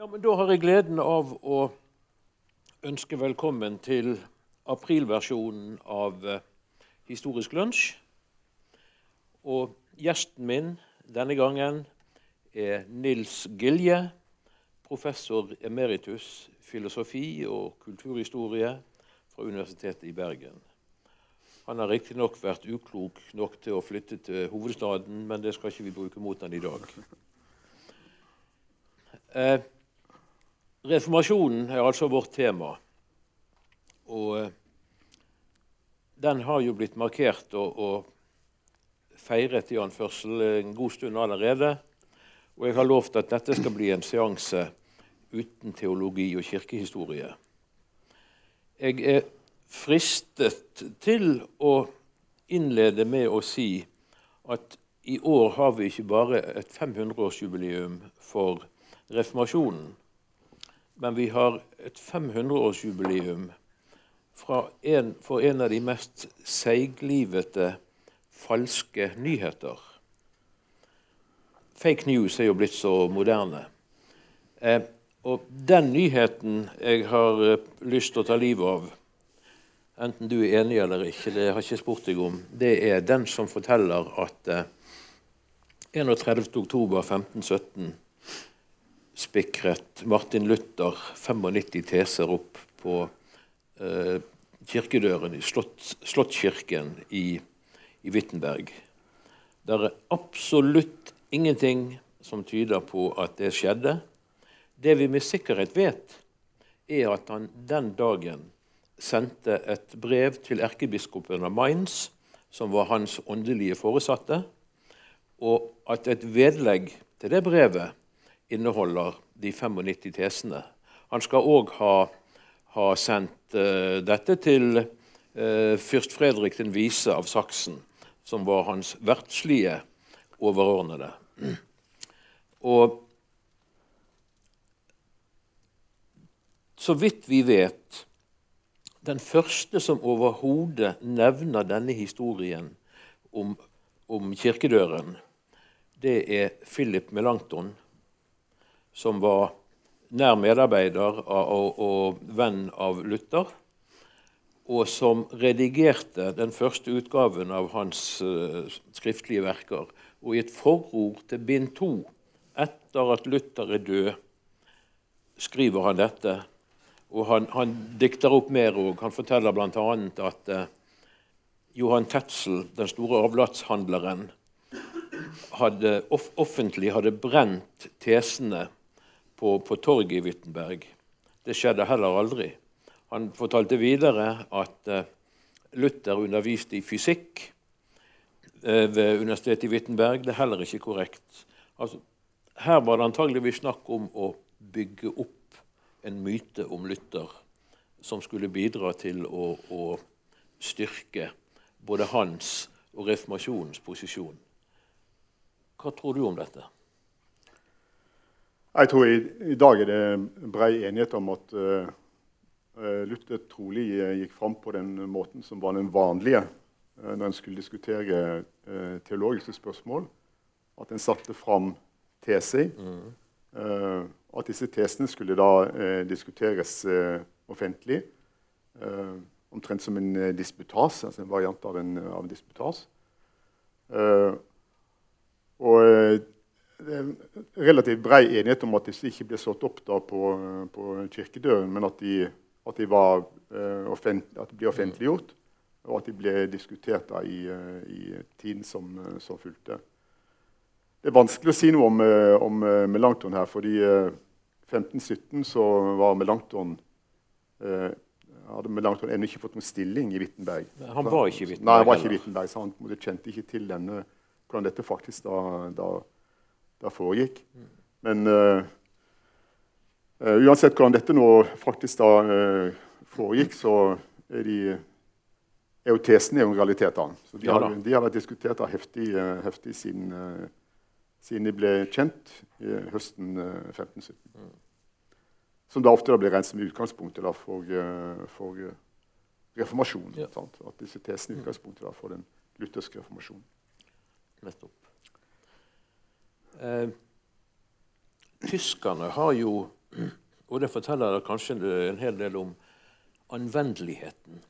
Ja, men Da har jeg gleden av å ønske velkommen til aprilversjonen av eh, Historisk lunsj. Og gjesten min denne gangen er Nils Gilje, professor emeritus filosofi og kulturhistorie fra Universitetet i Bergen. Han har riktignok vært uklok nok til å flytte til hovedstaden, men det skal ikke vi bruke mot han i dag. Eh, reformasjonen er altså vårt tema. Og eh, den har jo blitt markert og, og feiret i anførsel en god stund allerede. Og jeg har lovt at dette skal bli en seanse uten teologi og kirkehistorie. Jeg er fristet til å innlede med å si at i år har vi ikke bare et 500-årsjubileum for reformasjonen, men vi har et 500-årsjubileum for en av de mest seiglivete falske nyheter. Fake news er jo blitt så moderne. Eh, og den nyheten jeg har eh, lyst til å ta livet av, enten du er enig eller ikke, det har jeg ikke spurt deg om, det er den som forteller at eh, 31.10.1517 spikret Martin Luther 95 teser opp på eh, kirkedøren i slott, Slottskirken i, i Wittenberg. Det er absolutt ingenting som tyder på at det skjedde. Det vi med sikkerhet vet, er at han den dagen sendte et brev til erkebiskopen av Mainz, som var hans åndelige foresatte, og at et vedlegg til det brevet inneholder de 95 tesene. Han skal òg ha, ha, sendt uh, dette til uh, fyrst Fredrik den vise av Saksen, som var hans verdslige overordnede. Og så vidt vi vet, den første som overhodet nevner denne historien om, om, kirkedøren, det er Philip Melanchthon, som var nær medarbeider og, og venn av Luther, og som redigerte den første utgaven av hans uh, skriftlige verker. Og i et forord til bind to, etter at Luther er død, skriver han dette og han, han dikter opp mer òg. Han forteller bl.a. at eh, Johan Tetzel, den store avlatshandleren, hadde, off offentlig hadde brent tesene på, på torget i Wittenberg. Det skjedde heller aldri. Han fortalte videre at eh, Luther underviste i fysikk eh, ved universitetet i Wittenberg. Det er heller ikke korrekt. Altså, her var det antageligvis snakk om å bygge opp en myte om Luther som skulle bidra til å, å styrke både hans og reformasjonens posisjon. Hva tror du om dette? Jeg tror i, i dag er det brei enighet om at uh, Luther trolig gikk fram på den måten som var den vanlige uh, når en skulle diskutere uh, teologiske spørsmål. At en satte fram teser. Mm at disse tesene skulle da eh, diskuteres eh, offentlig. Eh, omtrent som en eh, disputas, altså en variant av en, av en disputas. Eh, og eh, det er relativt brei enighet om at disse ikke ble slått opp på, på, kirkedøren, men at de, at de, var, offent, at de ble offentliggjort, og at de ble diskutert da, i, i, tiden som, som fulgte. Det er vanskelig å si noe om, eh, om eh, Melanchthon her, fordi eh, 1517 så var Melanchthon uh, hadde Melanchthon ennå ikke fått noen stilling i Wittenberg. Han var ikke i Wittenberg? Nei, han var ikke i Wittenberg, så han kjente ikke til denne, hvordan dette faktisk da, da, da foregikk. Men uh, uh, uansett hvordan dette nå faktisk da uh, foregikk, så er de er jo tesene jo en realitet. da. Så de, ja, har, de har vært diskutert heftig, heftig siden siden de ble kjent i høsten 1517. Eh, mm. Som da ofte da ble regnet som utgangspunktet da, for, for reformasjonen. Ja. At disse tesene er utgangspunktet da, for den lutherske reformasjonen. Nettopp. Eh, tyskerne har jo Og det forteller det kanskje en hel del om anvendeligheten.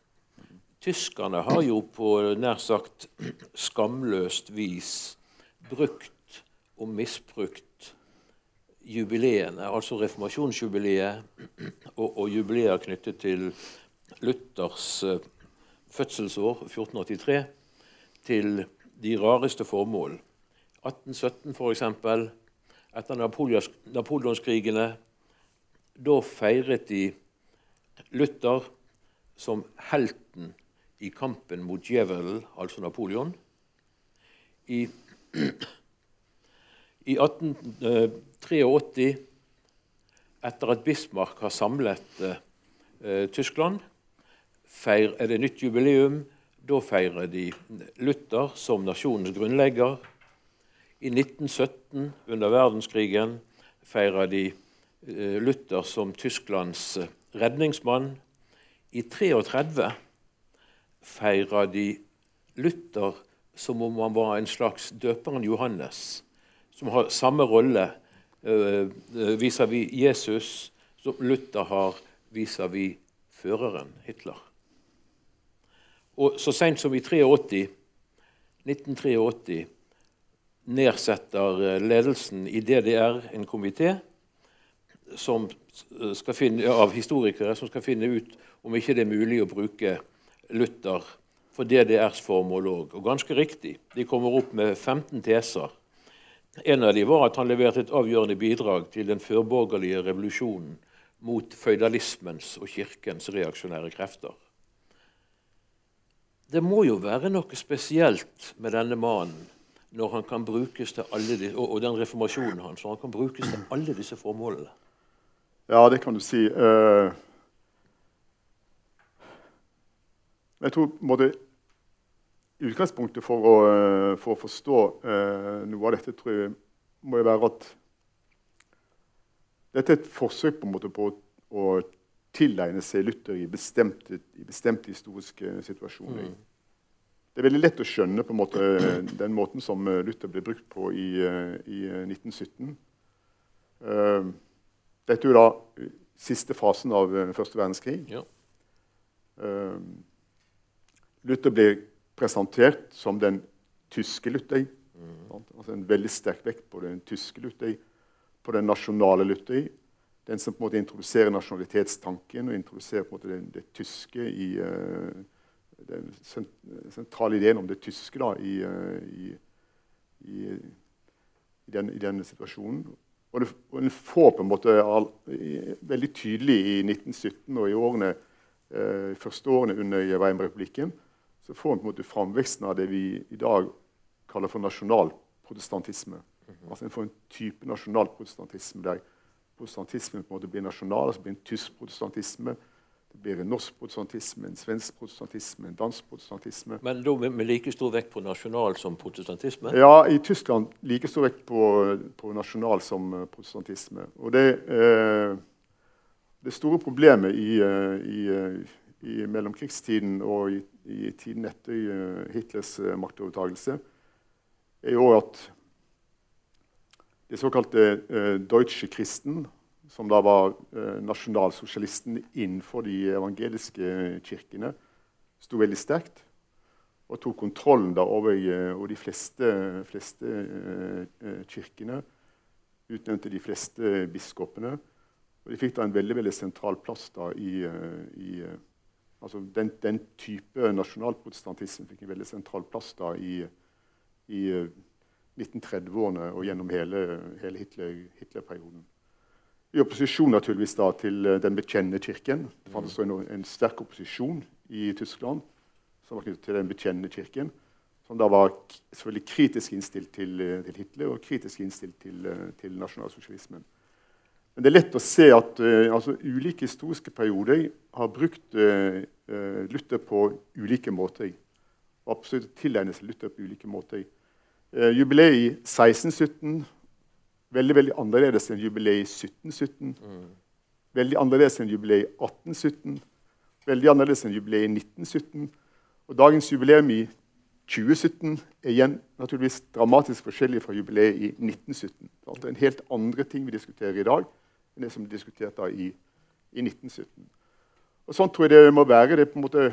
Tyskerne har jo på nær sagt skamløst vis brukt og misbrukt jubileene, altså reformasjonsjubileet og, og jubileer knyttet til Luthers uh, fødselsår, 1483, til de rareste formål. 1817 f.eks. Etter napoleonskrigene. Da feiret de Luther som helten i kampen mot djevelen, altså Napoleon. I, i 1883, etter at Bismarck har samlet eh, Tyskland, feir, er det nytt jubileum. Da feirer de Luther som nasjonens grunnlegger. I 1917, under verdenskrigen, feirer de uh, Luther som Tysklands uh, redningsmann. I 1933 feirer de Luther som om han var en slags døperen Johannes, som har samme rolle uh, vis-à-vis Jesus som Luther har vis-à-vis føreren Hitler. Og så seint som i 83, 1983 nedsetter ledelsen i DDR en komité av historikere som skal finne ut om ikke det er mulig å bruke Luther for DDRs formål òg. Og ganske riktig. De kommer opp med 15 teser. En av dem var at han leverte et avgjørende bidrag til den førborgerlige revolusjonen mot føydalismens og kirkens reaksjonære krefter. Det må jo være noe spesielt med denne mannen når han kan brukes til alle de, og, og den reformasjonen hans, når han kan brukes til alle disse formålene. Ja, det kan du si. Uh jeg tror måtte, Utgangspunktet for å, eh, for å forstå uh, noe av dette tror jeg må jo være at dette er et forsøk på, en måte, på å tilegne seg Luther i bestemte, i bestemte historiske situasjoner. Mm. Det er veldig lett å skjønne på en måte, den måten som eh, Luther ble brukt på i, i 1917. Uh, dette er jo da siste fasen av første verdenskrig. Ja. Luther blir presentert som den tyske Luther. Mm. Altså en veldig sterk vekt på den tyske Luther, på den nasjonale Luther. Den som på en måte introduserer nasjonalitetstanken og introduserer på en måte det, det tyske i uh, Den sentrale ideen om det tyske da, i, uh, i, i, i, den, i denne situasjonen. Og, det, og den får på en måte all, veldig tydelig i 1917 og i årene, eh, første årene under Weimar-republikken så får en på en måte framveksten av det vi i dag kaller for nasjonalprotestantisme. Mm -hmm. Altså En får en type nasjonalprotestantisme der protestantismen på en måte blir nasjonal. altså blir en tysk protestantisme. Det blir en norsk protestantisme, en svensk protestantisme, en dansk protestantisme. Men da med, like stor vekt på nasjonal som protestantisme? Ja, i Tyskland like stor vekt på, på nasjonal som uh, protestantisme. Og det, eh, det store problemet i, uh, i i mellomkrigstiden og i, i tiden etter Hitlers maktovertagelse, er jo at de såkalte eh, Deutsche Christen, som da var uh, nasjonalsosialisten innenfor de evangeliske kirkene, sto veldig sterkt og tok kontrollen over, over de fleste, fleste kirkene. Utnevnte de fleste biskopene. Og de fikk da en veldig, veldig sentral plass da i, i Altså den, den, type nasjonalprotestantisme fikk en veldig sentral plass da i, i 1930-årene eh, og gjennom hele, hele Hitler-perioden. Hitler I opposisjon naturligvis da til eh, den bekjennende kirken. Det fantes en, en, sterk opposisjon i Tyskland som var knyttet til den bekjennende kirken. Som da var selvfølgelig kritisk innstilt til, eh, til Hitler og kritisk innstilt til, til nasjonalsosialismen. Men det er lett å se at uh, altså, ulike historiske perioder har brukt uh, Luther på ulike måter. Og absolutt tilegnet seg Luther på ulike måter. Uh, jubileet i 1617 veldig veldig annerledes enn jubileet i 1717. Mm. Veldig annerledes enn jubileet i 1817. Veldig annerledes enn jubileet i 1917. Og dagens jubileum i 2017 er igjen naturligvis dramatisk forskjellig fra jubileet i 1917. Det er en helt andre ting vi diskuterer i dag enn det som ble diskutert da i, i 1917. Og Sånn tror jeg det må være. det er på en måte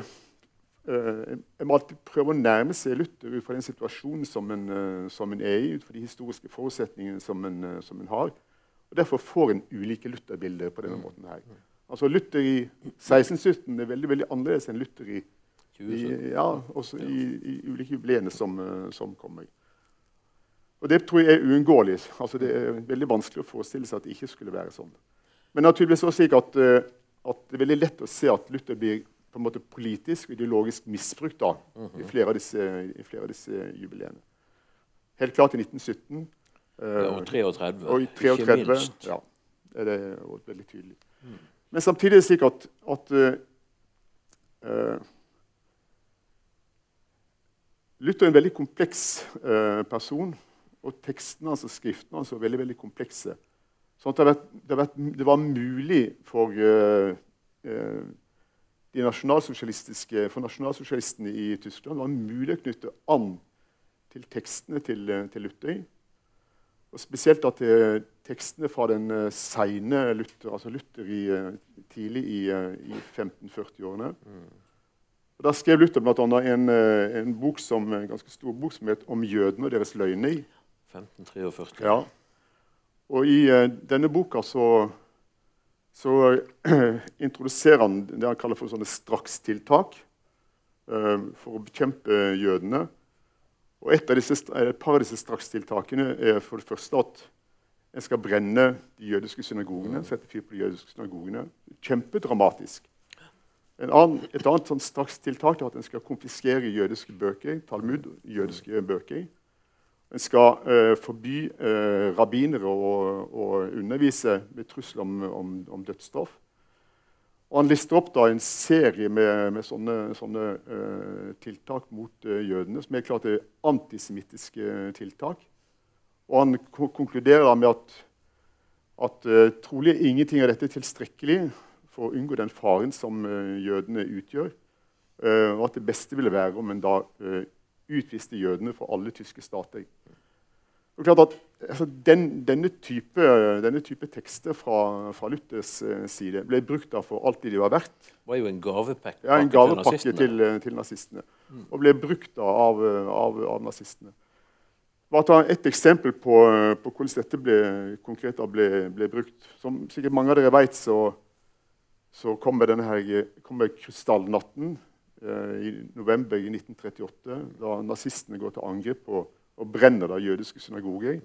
Jeg må alltid prøve å nærme seg Luther ut fra den situasjonen som en, eh, som en er i, ut fra de historiske forutsetningene som en, eh, som en har. Og Derfor får en ulike Luther-bilder på denne måten. her. Altså Luther i 1617 er veldig veldig annerledes enn Luther i, i, ja, også i, i ulike jubileene som, eh, som kommer. Og Det tror jeg er uunngåelig. Altså, det er veldig vanskelig å forestille seg at det ikke skulle være sånn. Men naturligvis også slik at, eh, at det er veldig lett å se at Luther blir på en måte politisk og ideologisk misbrukt da, i, flere av disse, i flere av disse jubileene. Helt klart i 1917. Ja, og 33. Og i ikke minst. ja, er det veldig tydelig. Men samtidig er det slik at, at eh, eh, Luther er en veldig kompleks uh, person, og tekstene og skriftene hans er veldig veldig komplekse. Sånn at det, har vært, det, har vært, det var mulig for, uh, eh, nasjonalsosialistiske, for nasjonalsosialistene i Tyskland var mulig å knytte an til tekstene til, eh, til Luther. Og spesielt at eh, tekstene fra den uh, seine Luther, altså Luther i, eh, tidlig i, eh, i 1540-årene. Og Da skrev Luther bl.a. En, eh, en, bok som, en ganske stor bok som het 'Om jødene og deres løgner'. 1543. Ja. Og i eh, denne boka så, så introduserer han det han kaller for sånne strakstiltak eh, for å bekjempe jødene. Og et, disse, et par av disse strakstiltakene er for det første at en skal brenne de jødiske synagogene. sette fyr på de jødiske synagogene. Kjempedramatisk. En annen, et annet sånn strakstiltak er at en skal konfiskere jødiske bøker, Talmud, jødiske bøker. En skal eh, forby eh, rabbinere å, å undervise med trusler om, om, om dødsstraff. Og han lister opp da en serie med, med sånne, sånne eh, tiltak mot eh, jødene, som er klart er antisemittiske tiltak. Og han konkluderer med at, at eh, trolig ingenting av dette er tilstrekkelig for å unngå den faren som eh, jødene utgjør. og at det beste ville være om en da utviste jødene fra alle tyske stater. At altså, den, denne, type, denne type tekster fra, fra Luthers eh, side ble brukt da for alt det de var verdt. Det var jo en gavepakke Ja, en til gavepakke nazistene. til, eh, til nazistene. Og ble brukt da av, eh, av, av nazistene. Bare ta et eksempel på, på hvordan dette ble, konkret ble, ble brukt. Som sikkert mange av dere vet, så, så kommer denne kommer krystallnatten eh, i november i 1938, da nazistene går til angrep på og brenner da jødiske synagoger.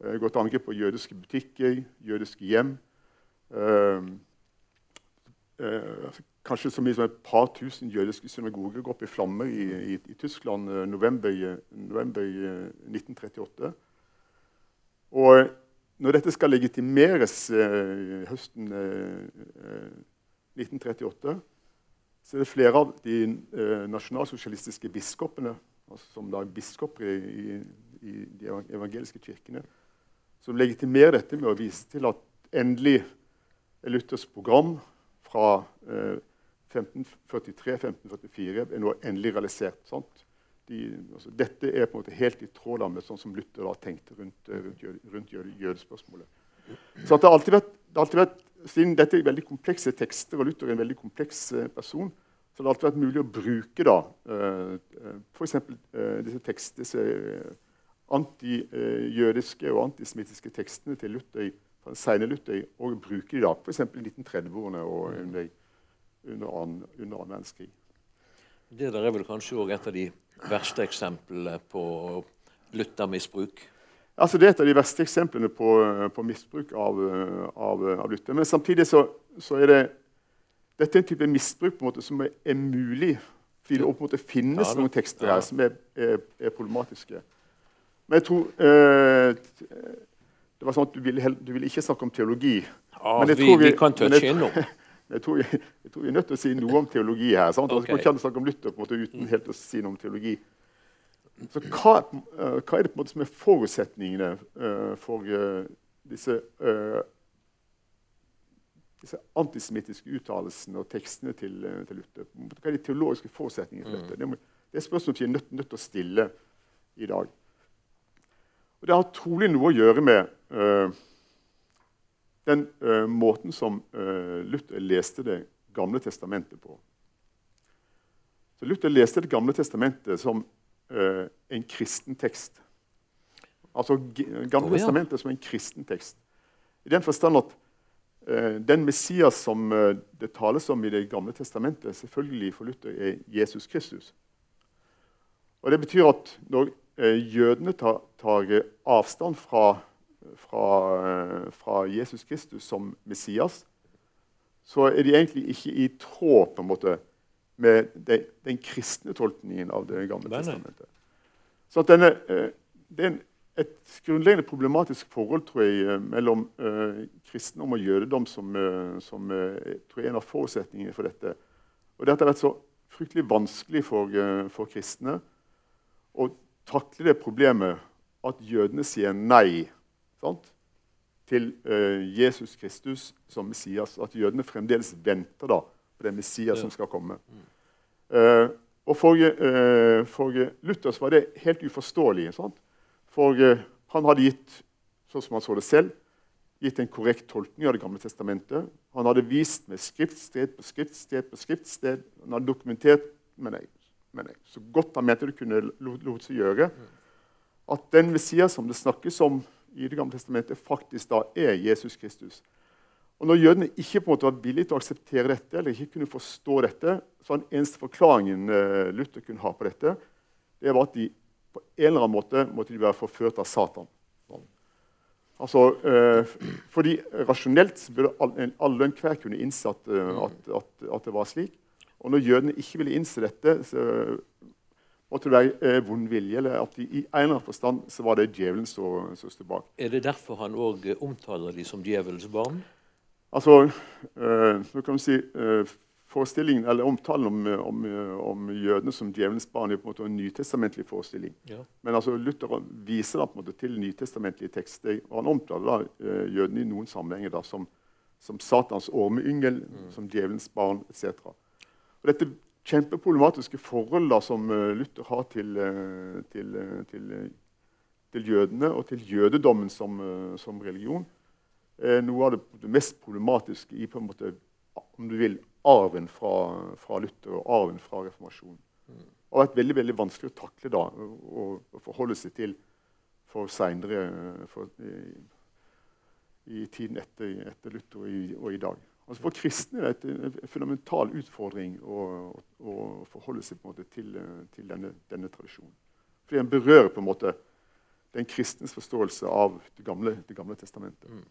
Uh, går til angrep på jødiske butikker, jødiske hjem. Uh, eh, kanskje så mye som et par tusen jødiske synagoger går opp i flammer i, i, i Tyskland uh, november, november i eh, 1938. Og når dette skal legitimeres eh, høsten eh, eh, 1938, så er det flere av de eh, nasjonalsosialistiske biskopene, som da er biskoper i, i, de evangeliske kirkene, som legitimerer dette med å vise til at endelig er Luthers program fra eh, 1543-1544 er nå endelig realisert. De, altså, dette er på en måte helt i tråd med sånn som Luther da tenkte rundt, eh, rundt, rundt jøde, jødespørsmålet. Så det har alltid vært, det har alltid vært, Siden dette er veldig komplekse tekster, og Luther er en veldig kompleks eh, person, så det har alltid vært mulig å bruke da, eh, f.eks. Eh, disse tekst, disse eh, antijødiske og antisemittiske tekstene til Luthøy, fra sene Luther, og bruke de da, f.eks. i 1930-årene og under, under annen, under annen verdenskrig. Det der er vel kanskje òg et av de verste eksemplene på Luther-misbruk. Altså, det er et av de verste eksemplene på, på misbruk av, av, av Luther. Men samtidig så, så er det dette er en type misbruk på en måte som er, mulig, fordi det på en måte finnes Ja, noen tekster her som er, er, er problematiske. Men jeg tror eh, Det var sånn at du ville, du ville ikke snakke om teologi. Ja, Men jeg vi, tror vi, vi- kan jeg touche innom. Jeg tror, jeg tror vi er nødt til å si noe om teologi her. sant? Altså, Man kan ikke snakke om Luther måte uten helt å si noe om teologi. Så hva, eh, hva er det på en måte som er forutsetningene uh, for uh, disse, eh, disse antisemittiske uttalelsene og tekstene til, eh, til Luther? Hva er de teologiske forutsetningene for dette? Det, må- det er spørsmål vi er nødt, nødt til å stille i dag. Og Det har trolig noe å gjøre med uh, den uh, måten som uh, Luther leste Det gamle testamentet på. Så Luther leste Det gamle testamentet som en kristen tekst. Altså Gamle oh, ja. testamentet som en kristen tekst. I den forstand at den Messias som det tales om i Det gamle testamentet, selvfølgelig for Luther er Jesus Kristus. Og Det betyr at når jødene tar, tar avstand fra fra, fra, Jesus Kristus som Messias, så er de egentlig ikke i tråd på en måte med de, den kristne tolkningen av Det gamle testamentet. Så denne, eh, Det er et grunnleggende problematisk forhold tror jeg, eh, mellom uh, kristendom og jødedom som, uh, som uh, tror jeg er en av forutsetningene for dette. Og Dette har vært så fryktelig vanskelig for, for kristne å takle det problemet at jødene sier nei sant? til uh, Jesus Kristus som Messias. At jødene fremdeles venter da, på den Messias ja. som skal komme. Uh, og for, for Luthers var det helt uforståelig. Sant? For han hadde gitt sånn som han så det selv, gitt en korrekt tolkning av Det gamle testamentet. Han hadde vist med skriftsted på skriftsted på skriftsted. Han hadde dokumentert med nei, med nei. så godt han mente det kunne lot seg gjøre, at den Messias som det snakkes om i Det gamle testamentet faktisk da er Jesus Kristus. Og Når jødene ikke på en måte var villige til å akseptere dette, eller ikke kunne forstå dette, så var den eneste forklaringen uh, Luther kunne ha på dette, det var at de på en eller annen måte måtte de være forført av Satan. Altså, uh, fordi Rasjonelt burde alle enhver kunne innse at, uh, at, at, at, det var slik. Og når jødene ikke ville innse dette, så måtte det være eh, vond vilje. eller at de, I en eller annen forstand så var det djevelen som sto bak. Er det derfor han òg eh, omtaler de som djevelens barn? Altså, eh, nå kan man si eh, forestillingen, eller Omtalen om, om, om, jødene som djevelens barn er på en måte en nytestamentlig forestilling. Ja. Men altså, Luther viser da på en måte til nytestamentlige tekster. og Han omtaler da eh, jødene i noen sammenhenger da, som, som Satans ormeyngel, mm. som djevelens barn etc. Og dette kjempeproblematiske forhold da, som eh, Luther har til, eh, til, til, til, jødene og til jødedommen som, som religion, er noe av det, mest problematiske i på en måte, om du vil, arven fra, fra Luther og arven fra reformasjonen. Det har vært veldig, veldig vanskelig å takle da, og, og forholde seg til for seinere i, i, tiden etter, etter Luther og i, og i dag. Altså For kristne er det en fundamental utfordring å, å forholde seg til, til denne, denne, tradisjonen. Fordi den berører på en måte den kristnes forståelse av Det gamle, det gamle testamentet. Mm.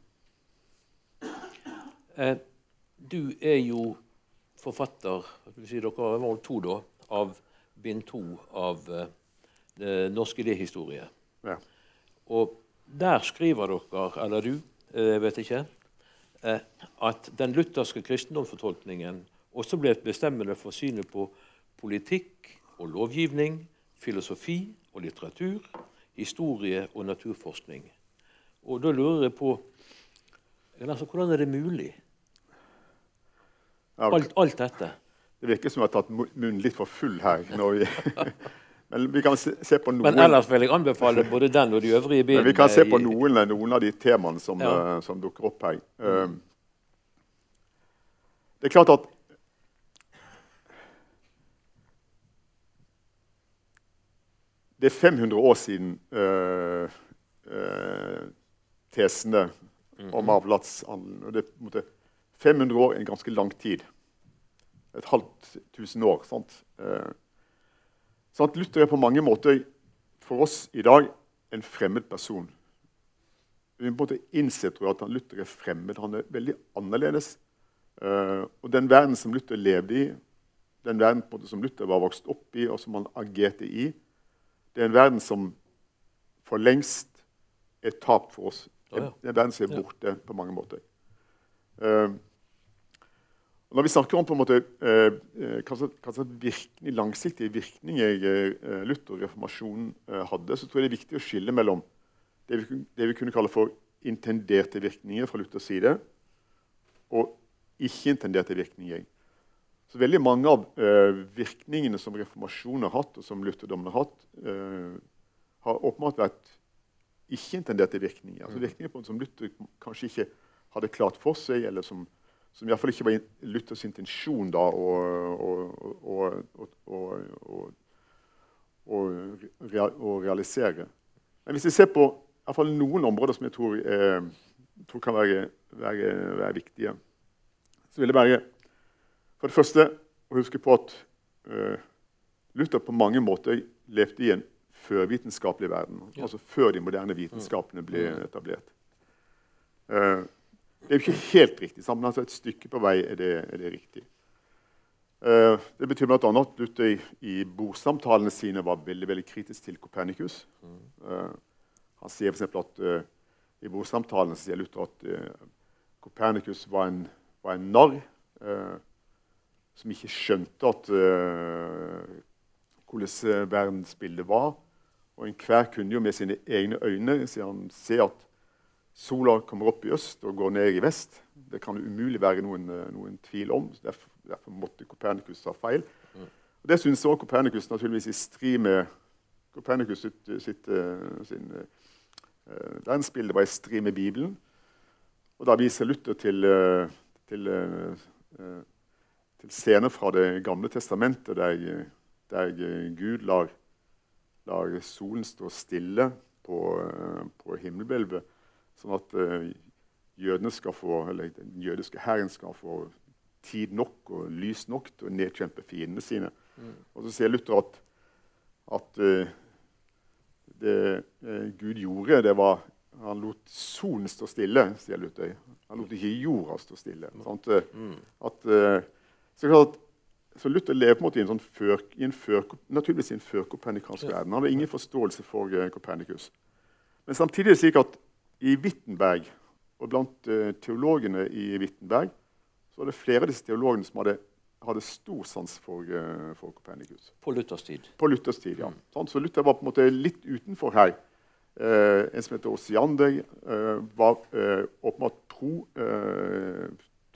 Eh, du er jo forfatter si dere var to da, av bind to av eh, Norsk idéhistorie. Ja. Og der skriver dere, eller du, eh, jeg vet ikke Eh, at den lutherske kristendomsfortolkningen også ble et bestemmende for synet på politikk og lovgivning, filosofi og litteratur, historie og naturforskning. Og da lurer jeg på altså, Hvordan er det mulig? Alt, alt dette. Det virker som vi har tatt munnen litt for full her. vi... Men vi kan se, se, på noen... Men ellers vil jeg anbefale både den og de øvrige bildene. Men vi kan se på noen, noen av de temaene som, ja. uh, som dukker opp her. Uh, det er klart at Det er 500 år siden uh, tesene om mhm. avlatshandelen. Og det er på en måte 500 år er en ganske lang tid. Et halvt tusen år. sant? Uh, så Luther er på mange måter for oss i dag en fremmed person. Vi må innse tror jeg, at Luther er fremmed. Han er veldig annerledes. Uh, og den verden som Luther levde i, den verden som Luther var vokst opp i, og som han agerte i, det er en verden som for lengst er tapt for oss. Det er en verden som er borte på mange måter. Når vi snakker om på en måte, eh, eh hva slags virkning, langsiktige virkninger eh, Luther og reformasjonen eh, hadde, så tror jeg det er viktig å skille mellom det vi, det vi kunne kalle for intenderte virkninger fra Luthers side, og ikke-intenderte virkninger. Så veldig mange av eh, virkningene som reformasjonen har hatt, og som lutherdommen har hatt, eh, har åpenbart vært ikke-intenderte virkninger. Altså virkninger som Luther kanskje ikke hadde klart for seg, eller som, som i hvert fall ikke var Luthers intensjon da, å, realisere. Men hvis vi ser på noen områder som jeg tror, eh, tror kan være, være, være, viktige, så vil jeg bare for det første å huske på at eh, Luther på mange måter levde i en førvitenskapelig verden. Ja. Altså før de moderne vitenskapene ble mm. etablert. Uh, det er jo ikke helt riktig, men altså et stykke på vei er det, er det riktig. Uh, det betyr bl.a. at Luther i, i bordsamtalene sine var veldig veldig kritisk til Kopernikus. Uh, han sier f.eks. at i bordsamtalene sier Luther at Kopernikus var en, var en narr som ikke skjønte at hvordan verdensbildet var. Og enhver kunne jo med sine egne øyne se at sola kommer opp i øst og går ned i vest. Det kan umulig være noen, eh, noen tvil om. Derfor, derfor, måtte Kopernikus ha feil. Mm. Det syns også Kopernikus naturligvis i strid med Kopernikus sitt, sitt, eh, sin, uh, verdensbilde var i strid med Bibelen. Og da viser Luther til, til, til scener fra Det gamle testamentet der, der Gud lar lar solen stå stille på, eh, på himmelhvelvet, sånn at uh, jødene skal få, eller den jødiske hæren skal få tid nok og lys nok til å nedkjempe fiendene sine. Mm. Og så sier Luther at, at uh, det uh, Gud gjorde, det var Han lot solen stå stille, sier Luther. Han lot ikke jorda stå stille. Mm. At, så så Luther lever på en måte i en, sånn før, i en før, naturligvis i en førkopernikansk verden. Han hadde ingen forståelse for Kopernikus. Men samtidig er det slik at i Wittenberg og blant uh, teologene i Wittenberg så var det flere av disse teologene som hadde, hadde stor sans for, uh, for, Kopernikus. På Luthers tid. På Luthers tid, ja. Mm. Sånn, så Luther var på en måte litt utenfor her. en som heter Osiander, var åpenbart pro,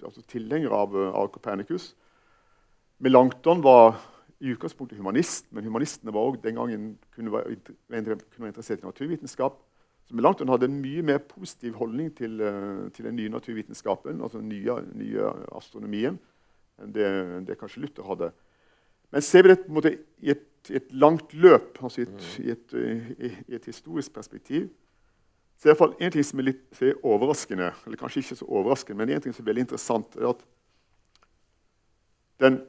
altså tilhenger av, av Kopernikus. Melanchthon var i utgangspunktet humanist, men humanistene var også den gangen kunne være, kunne være interessert i naturvitenskap. Så Melanchthon hadde en mye mer positiv holdning til, eh, til den nye naturvitenskapen, altså den nye, nye astronomien, enn det, det, kanskje Luther hadde. Men ser vi det i, et, et, langt løp, altså i et, mm. i, et, i et, historisk perspektiv, så er det en ting som er litt er overraskende, eller kanskje ikke så overraskende, men en ting som er veldig interessant, er at den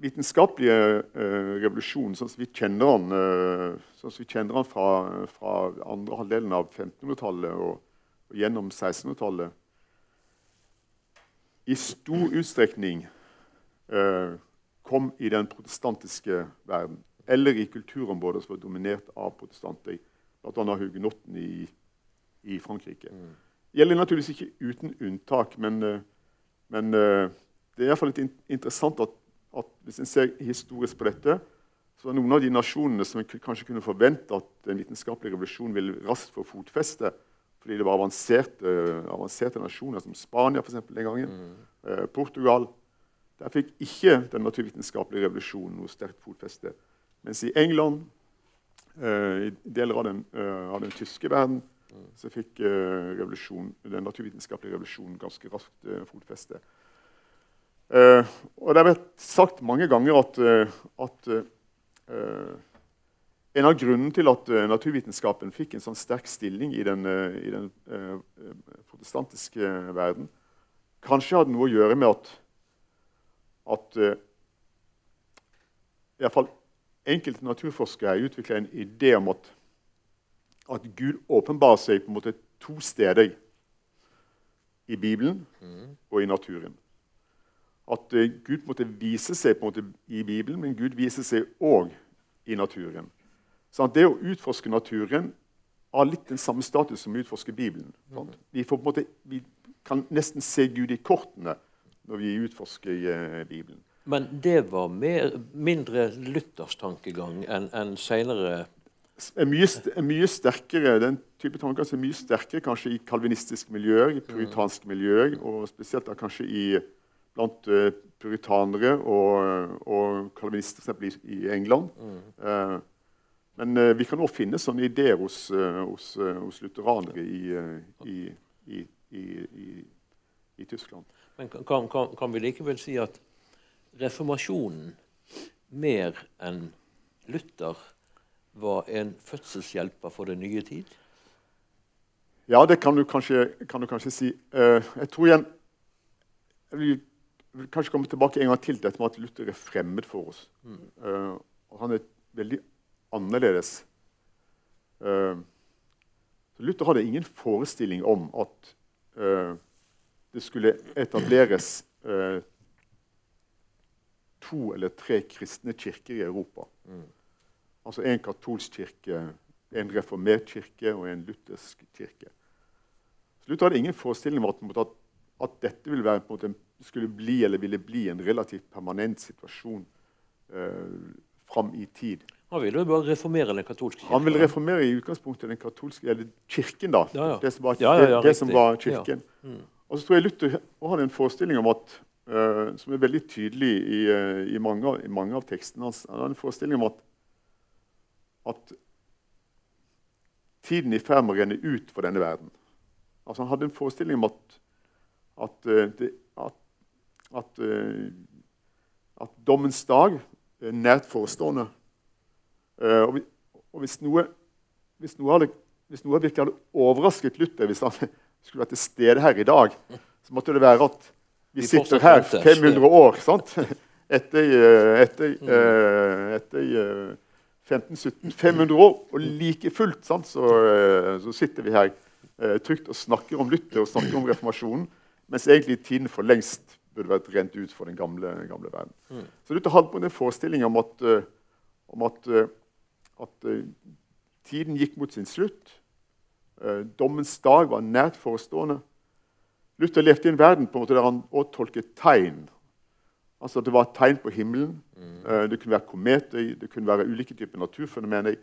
vitenskapelige eh, revolusjonen, sånn som vi kjenner den, eh, sånn som vi kjenner den fra, fra andre halvdelen av 1500-tallet og, og, gjennom 1600-tallet, i stor utstrekning eh, kom i den protestantiske verden. Eller i kulturområder som var dominert av protestanter, bl.a. hugenotten i, i Frankrike. Mm. Det gjelder naturligvis ikke uten unntak, men, men det er i hvert fall litt interessant at at hvis en ser historisk på dette, så var noen av de nasjonene som kanskje kunne forvente at den vitenskapelige revolusjonen ville raskt få fotfeste, fordi det var avanserte, avanserte nasjoner, som Spania for eksempel, den gangen, mm. eh, Portugal Der fikk ikke den naturvitenskapelige revolusjonen noe sterkt fotfeste. Mens i England, eh, i deler av den, eh, av den tyske verden, mm. så fikk eh, den naturvitenskapelige revolusjonen ganske raskt eh, fotfeste. Uh, og Det har vært sagt mange ganger at, uh, at uh, en av grunnene til at naturvitenskapen fikk en sånn sterk stilling i den, i den protestantiske verden, kanskje hadde noe å gjøre med at, at i hvert fall enkelte naturforskere utvikla en idé om at, at Gud åpenbarer seg på en måte to steder i Bibelen mm. og i naturen at eh, Gud måtte vise seg på en måte i Bibelen, men Gud viser seg òg i naturen. Så det å utforske naturen har litt den samme status som å utforske Bibelen. Mm. Vi, måte, vi, kan nesten se Gud i kortene når vi utforsker uh, Bibelen. Men det var mer, mindre Luthers tankegang enn en senere er mye, er mye, sterkere, Den type tanker er mye sterkere kanskje i kalvinistiske miljøer, i puritanske miljøer, og spesielt da kanskje i blant uh, puritanere og, og kalvinister f.eks. I, i England. Mm. Uh, men uh, vi kan òg finne sånne ideer hos, hos, hos lutheranere i, i, i, i Tyskland. Men kan, kan, kan vi likevel si at reformasjonen mer enn Luther var en fødselshjelper for den nye tid? Ja, det kan du kanskje, kan du kanskje si. Jeg tror igjen Jeg vil, vil, kanskje komme tilbake en gang til dette med at Luther er fremmed for oss. Mm. Uh, og han er veldig annerledes. Uh, Luther hadde ingen forestilling om at det skulle etableres to eller tre kristne kirker i Europa. Mm. Altså en katolsk kirke, en reformert kirke og en luthersk kirke. Luther hadde ingen forestilling om at, at dette ville, være, en, måte, skulle bli eller ville bli en relativt permanent situasjon eh, fram i tid. Han ville jo bare reformere den katolske kirken. Han ville reformere i utgangspunktet den katolske, eller kirken. da. Ja, ja. Det, som var, ja, det, det som var kirken. Mm. Og så tror jeg Luther har en forestilling om at, uh, som er veldig tydelig i, uh, i, mange, i, mange, av tekstene hans. Han har en forestilling om at, at tiden er i ferd med å renne ut for denne verden. Altså, han hadde en forestilling om at, at, eh, det, at, at, eh, at dommens dag er nært forestående. Eh, og, hvis noe, hvis noe, hadde, hvis noe virkelig hadde overrasket Luther hvis han skulle vært til stede her i dag, så måtte det være at vi sitter her 500 år sant? etter, etter, mm. etter 15-17 500 år, og like fullt så, så sitter vi her eh, trygt og snakker om Luther og snakker om reformasjonen, mens egentlig tiden for lengst burde vært rent ut for den gamle, gamle verden. Mm. Så Luther hadde på en forestilling om at, uh, om at, uh, at uh, tiden gikk mot sin slutt. dommens dag var nært forestående. Luther levde i en verden på en måte der han også tolket tegn. Altså Det var et tegn på himmelen. Mm. det kunne være kometer, det kunne være ulike typer naturfenomener.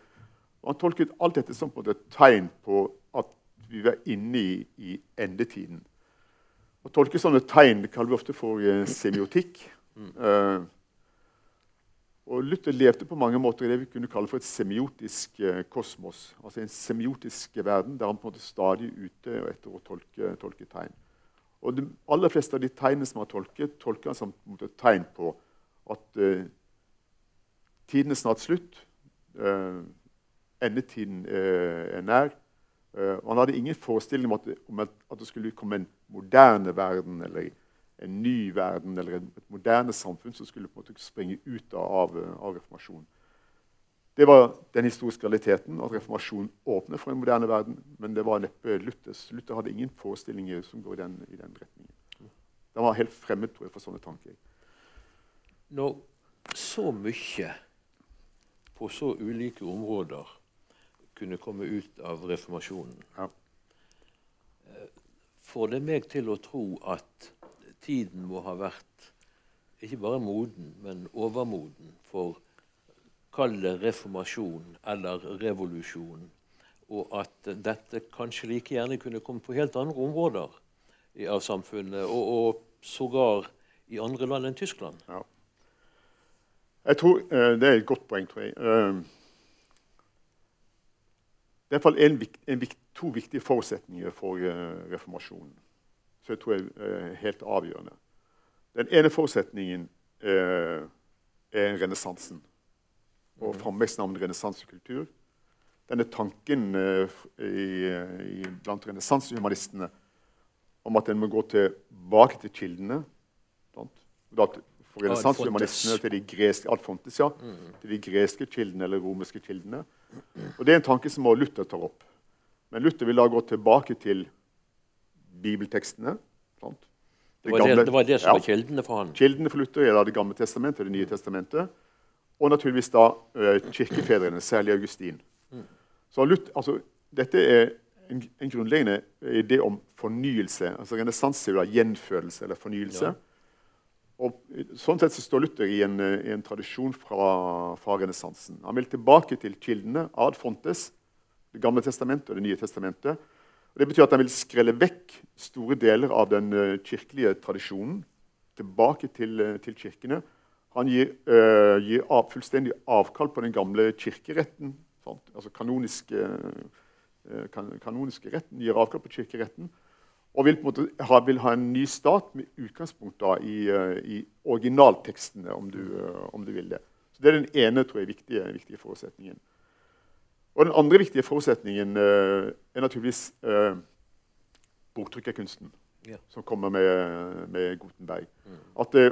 Og han tolket alt dette som på et tegn på at vi var inne i, i endetiden. Å tolke sånne tegn det kaller vi ofte for uh, semiotikk. Uh, og Luther levde på mange måter i det vi kunne kalle for et semiotisk uh, kosmos. Altså en semiotisk verden der han på en måte stadig ute etter å tolke, tolke tegn. Og De aller fleste av de tegnene som han tolket, tolker han som et tegn på at tiden er snart slutt. endetiden er nær. Han hadde ingen forestilling om at, om at, det skulle komme en moderne verden eller en ny verden eller et moderne samfunn som skulle på en måte springe ut av, av reformasjonen. Det var den historiske realiteten, at reformasjonen åpner for en moderne verden. Men det var neppe Luthers. Luther hadde ingen forestillinger som går i den, i den retningen. Den var helt fremmed tror jeg, for sånne tanker. Når så mye på så ulike områder kunne komme ut av reformasjonen. Ja. Eh, får det meg til å tro at tiden må ha vært ikke bare moden, men overmoden for Kall det reformasjon eller revolusjon. Og at dette kanskje like gjerne kunne komme på helt andre områder av samfunnet, og, og sågar i andre land enn Tyskland. Ja. Jeg tror, uh, Det er et godt poeng, tror jeg. Det er iallfall en, en, to viktige forutsetninger for uh, reformasjonen. Så jeg tror jeg er helt avgjørende. Den ene forutsetningen er, er renessansen og mm. framveksten av en renessansekultur. Denne tanken i, i, blant renessansehumanistene om at en må gå tilbake til kildene. For renessansehumanistene til de greske, Alfontes, ja, mm. til de greske kildene eller romerske kildene. Og Det er en tanke som også Luther tar opp. Men Luther vil da gå tilbake til bibeltekstene. Det, det, gamle, det, var det som var kildene for han? Kildene for Luther er da Det gamle testamentet og Det nye testamentet. Og naturligvis da kirkefedrene, særlig Augustin. Mm. Så Luther, altså, Dette er en, en, grunnleggende idé om fornyelse. altså Renessanse er gjenfødelse eller fornyelse. Ja. Og sånn sett så står Luther i en, i en tradisjon fra, fra renessansen. Han vil tilbake til kildene ad fontes, Det gamle testamentet og Det nye testamentet. Og det betyr at han vil skrelle vekk store deler av den uh, kirkelige tradisjonen tilbake til, uh, til kirkene. Han gir, øh, gir av, fullstendig avkall på den gamle kirkeretten. Sant? Altså kanoniske, kan, kanoniske retten gir avkall på kirkeretten. Og vil, på en måte ha, vil ha en ny stat med utgangspunkt da, i, eh, i originaltekstene, om du, eh, om du, vil det. Så Det er den ene tror jeg, viktige, viktige forutsetningen. Og Den andre viktige forutsetningen uh, er naturligvis uh, boktrykkerkunsten, Ja. som kommer med, med Gutenberg. At det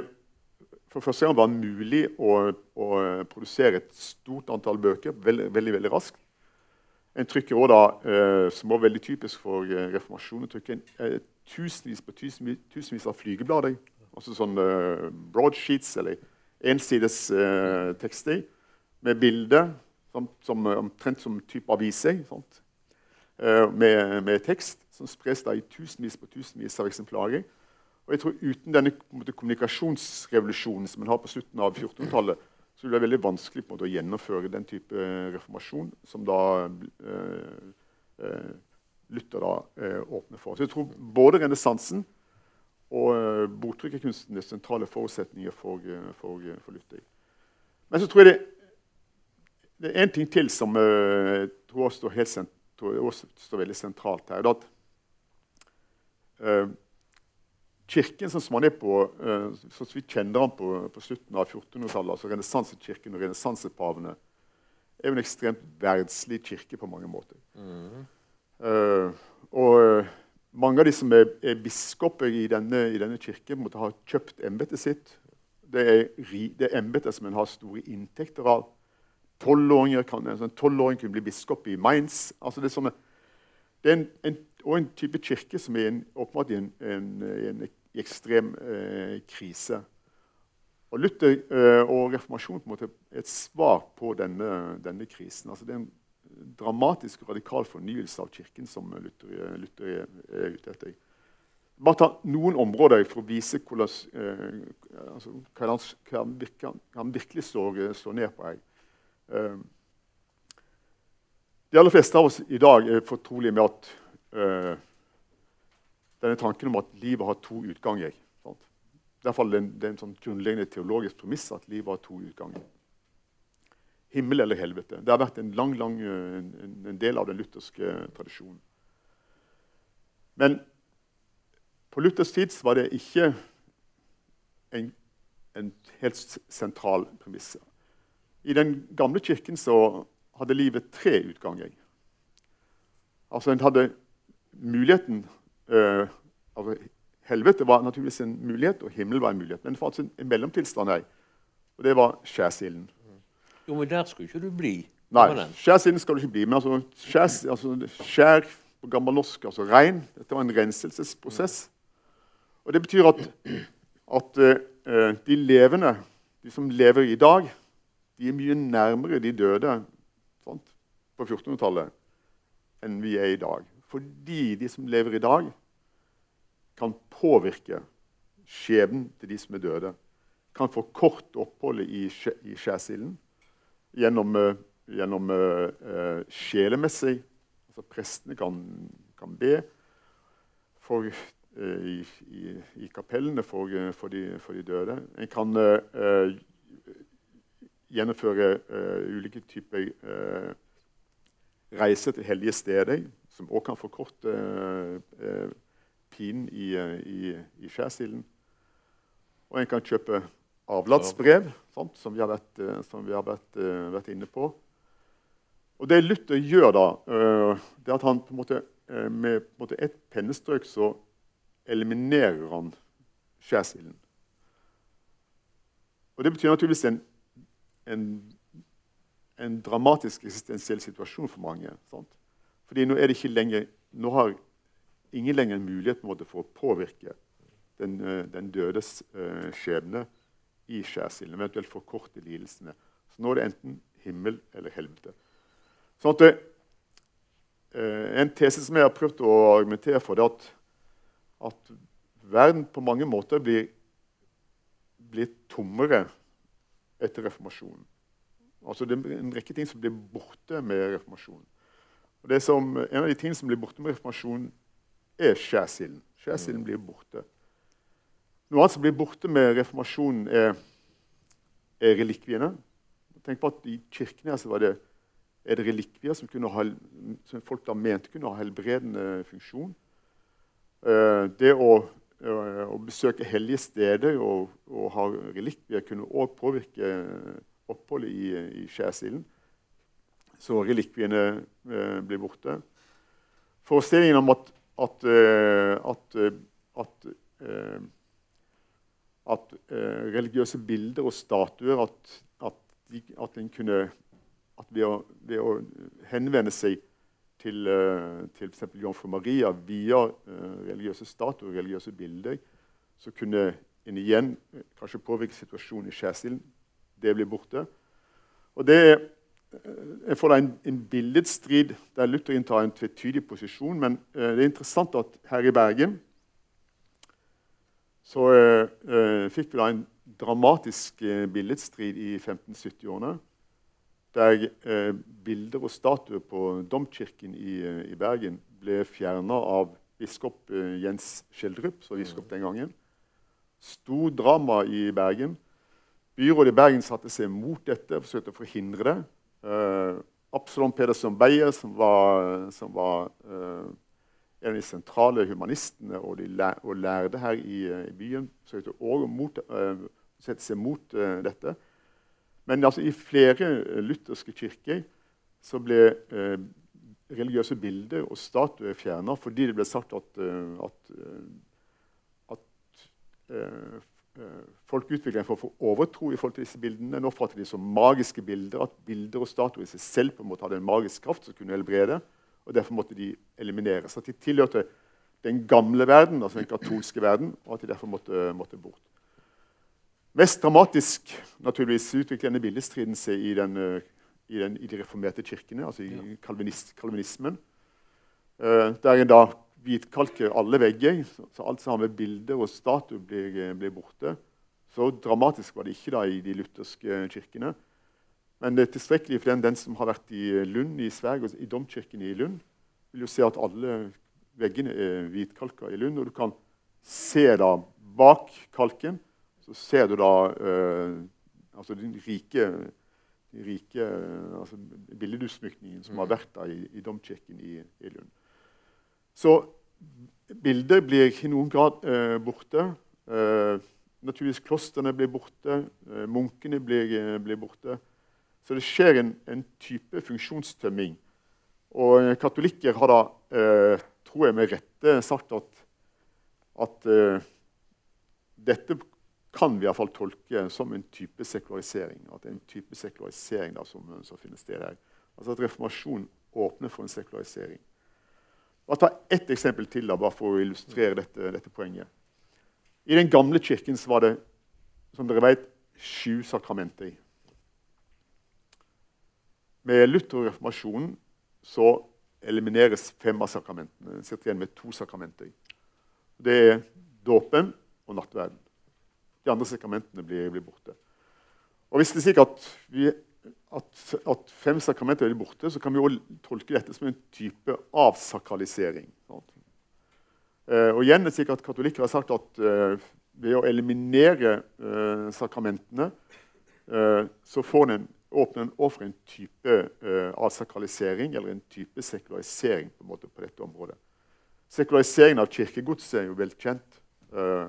for første gang var mulig å, å produsere et stort antall bøker veldig, veldig, veldig raskt. En trykker også da, eh, som var veldig typisk for eh, reformasjonen, trykker en, tusenvis på tusenvis, tusenvis av flygeblader. Altså sånne eh, broadsheets eller ensides tekster med bilder omtrent som type aviser. med, med tekst som spres da i tusenvis på tusenvis av eksemplarer. Og jeg tror Uten denne en måte, kommunikasjonsrevolusjonen som man har på slutten av 1400-tallet, så det være veldig vanskelig måte, å gjennomføre den type eh, reformasjon som da eh, eh, Luther da åpner for. Så jeg tror både renessansen og boktrykkerkunsten er sentrale forutsetninger for, for, for Luther. Men så tror jeg det, det er en ting til som jeg tror også står, helt tror også står veldig sentralt her. Det er at Kirken som man er på, sånn vi kjenner den på, på slutten av 1400-tallet, altså renessansekirken og renessansepavene, er jo en ekstremt verdslig kirke på mange måter. Eh, og eh, mange av de som er, er biskoper i denne, i denne kirken, måtte ha kjøpt embetet sitt. Det er, ri- det er embeter som en har store inntekter av. Tolvåringer kan, en sånn tolvåring kunne bli biskop i Mainz. Altså det, er sånne, det er en, en, og en type kirke som er en, åpenbart i en, en, en ekstrem eh, krise. Og Luther eh, og reformasjonen på en måte er et svar på denne, denne krisen. Altså, det er en dramatisk og radikal fornyelse av Kirken som Luther, Luther er, er ute etter. Bare ta noen områder for å vise hvordan, eh, altså, hva, han, hva han, virker, han virkelig står, står ned på her. Eh, de aller fleste av oss i dag er fortrolige med at eh, denne tanken om at livet har to utganger. Sant? hvert er det er en sånn grunnleggende teologisk premiss at livet har to utganger. Himmel eller helvete. Det har vært en lang, lang eh, en, en del av den lutherske tradisjonen. Men på Luthers tid var det ikke en, en helt sentral premiss. I den gamle kirken så hadde livet tre utganger. Altså En hadde muligheten eh, altså, Helvete var naturligvis en mulighet, og himmel var en mulighet. Men det fantes en, en mellomtilstand her, og det var skjærsilden. Jo, men der skulle ikke du bli. Nei, skjærsilden skal du ikke bli. Men altså, skjær, altså, skjær på gammelnorsk, altså rein, dette var en renselsesprosess. Og det betyr at, at uh, de levende, de som lever i dag, de er mye nærmere de døde sant, på 1400-tallet enn vi er i dag. Fordi de som lever i dag, kan påvirke skjebnen til de som er døde. Kan få kort oppholdet i, skjærsilden gjennom, eh, gjennom eh, sjelemessig altså Prestene kan, kan be for, uh, i, i, i kapellene for, for, de, for de døde. En kan eh, gjennomføre ulike typer reiser til hellige steder, som også kan forkorte eh, eh, pinen i, eh, i, i skjærsilden. Og en kan kjøpe avlatsbrev, som vi har vært, eh, som vi har vært, vært inne på. Og det Luther gjør da, det er at han på en måte, med på en måte et pennestrøk så eliminerer han skjærsilden. Og det betyr naturligvis en, en, en dramatisk eksistensiell situasjon for mange. Sant? Fordi nå er det ikke lenger, nå har ingen lenger en mulighet en måte, for å påvirke den, eh, den dødes eh, skjebne i skjærsilden, eventuelt forkorte lidelsene. Så nå er det enten himmel eller helvete. Sånn at eh, En tese som jeg har prøvd å argumentere for, er at, at verden på mange måter blir, blir tommere etter reformasjonen. Altså det er en rekke ting som blir borte med reformasjonen. Og som, en av de tingene som blir borte med reformasjonen, er skjærsilden. Skjærsilden blir borte. Noe annet som blir borte med reformasjonen, er, er relikviene. Tenk på at I kirkene her så var det, er det relikvier som, ha, som folk da mente kunne ha helbredende funksjon. Eh, det å, eh, å, besøke hellige steder og, og ha relikvier kunne òg påvirke oppholdet i, i skjærsilden. Så relikviene eh, blir borte. Forestillingen om at, at, at, at, at religiøse bilder og statuer at, de, en kunne ved å, ved å henvende seg til, til f.eks. jomfru Maria via religiøse statuer, og religiøse bilder, så kunne en igjen kanskje påvirke situasjonen i skjærsilden. Det blir borte. Og det jeg får da en, en billedstrid der Luther inntar en tvetydig posisjon. Men det er interessant at her i Bergen så fikk vi da en dramatisk billedstrid i 1570-årene der eh, bilder og statuer på domkirken i, eh, i Bergen ble fjerna av biskop eh, Jens Skjeldrup, som biskop den gangen. Stor drama i Bergen. Byrådet i Bergen satte seg mot dette og forsøkte å forhindre det. Eh, Absalon Pedersen Beyer, som var, som var eh, en av de sentrale humanistene og, de og lærde her i, eh, i byen, søkte også å sette seg mot dette. Men altså, i flere eh, lutherske kirker så ble uh, religiøse bilder og statuer fjerna fordi det ble sagt at, uh, at, eh, at folk utvikler en form for overtro i forhold til disse bildene. Nå oppfatter de som magiske bilder, at bilder og statuer i seg selv på en måte hadde en magisk kraft som kunne helbrede. og Derfor måtte de elimineres. At de tilhørte den gamle verden, altså den katolske verden, og at de derfor måtte, måtte bort. Mest dramatisk naturligvis utvikler denne bildestriden seg i, den, eh, i, den, i, de reformerte kirkene, altså i kalvinist, kalvinismen. Uh, der en da hvitkalker alle vegger, så alt som har med bilder og statuer, blir, eh, blir, borte. Så dramatisk var det ikke da i de lutherske kirkene. Men det er tilstrekkelig for den, den som har vært i Lund i Sverige, i domkirken i Lund, vil jo se at alle veggene er hvitkalka i Lund. Og du kan se da bak kalken så ser du da eh, altså den rike, den rike altså billedutsmykningen som har vært da i, i domkirken i, i, Lund. Så bildet blir i noen grad eh, borte. Eh, naturligvis klostrene blir borte. Eh, munkene blir, eh, blir, borte. Så det skjer en, en type funksjonstømming. Og eh, katolikker har da, tror jeg med rette, sagt at, at dette kan vi iallfall tolke som en type sekularisering. At det er en type sekularisering da, som, som, finner sted her. Altså At reformasjonen åpner for en sekularisering. Bare ta ett eksempel til da, bare for å illustrere dette, dette poenget. I den gamle kirken var det som dere vet, sju sakramenter. Med Luther og reformasjonen så elimineres fem av sakramentene. En sitter igjen med to sakramenter. Det er dåpen og nattverden. De andre sakramentene blir, blir, borte. Og Hvis det er slik at, vi, at, at fem sakramenter er borte, så kan vi også tolke dette som en type avsakralisering. Eh, og igjen er det slik at Katolikker har sagt at eh, ved å eliminere eh, sakramentene så får en, åpner en over en type avsakralisering eller en type sekularisering på, en måte på dette området. Sekulariseringen av kirkegodset er jo vel kjent. Eh,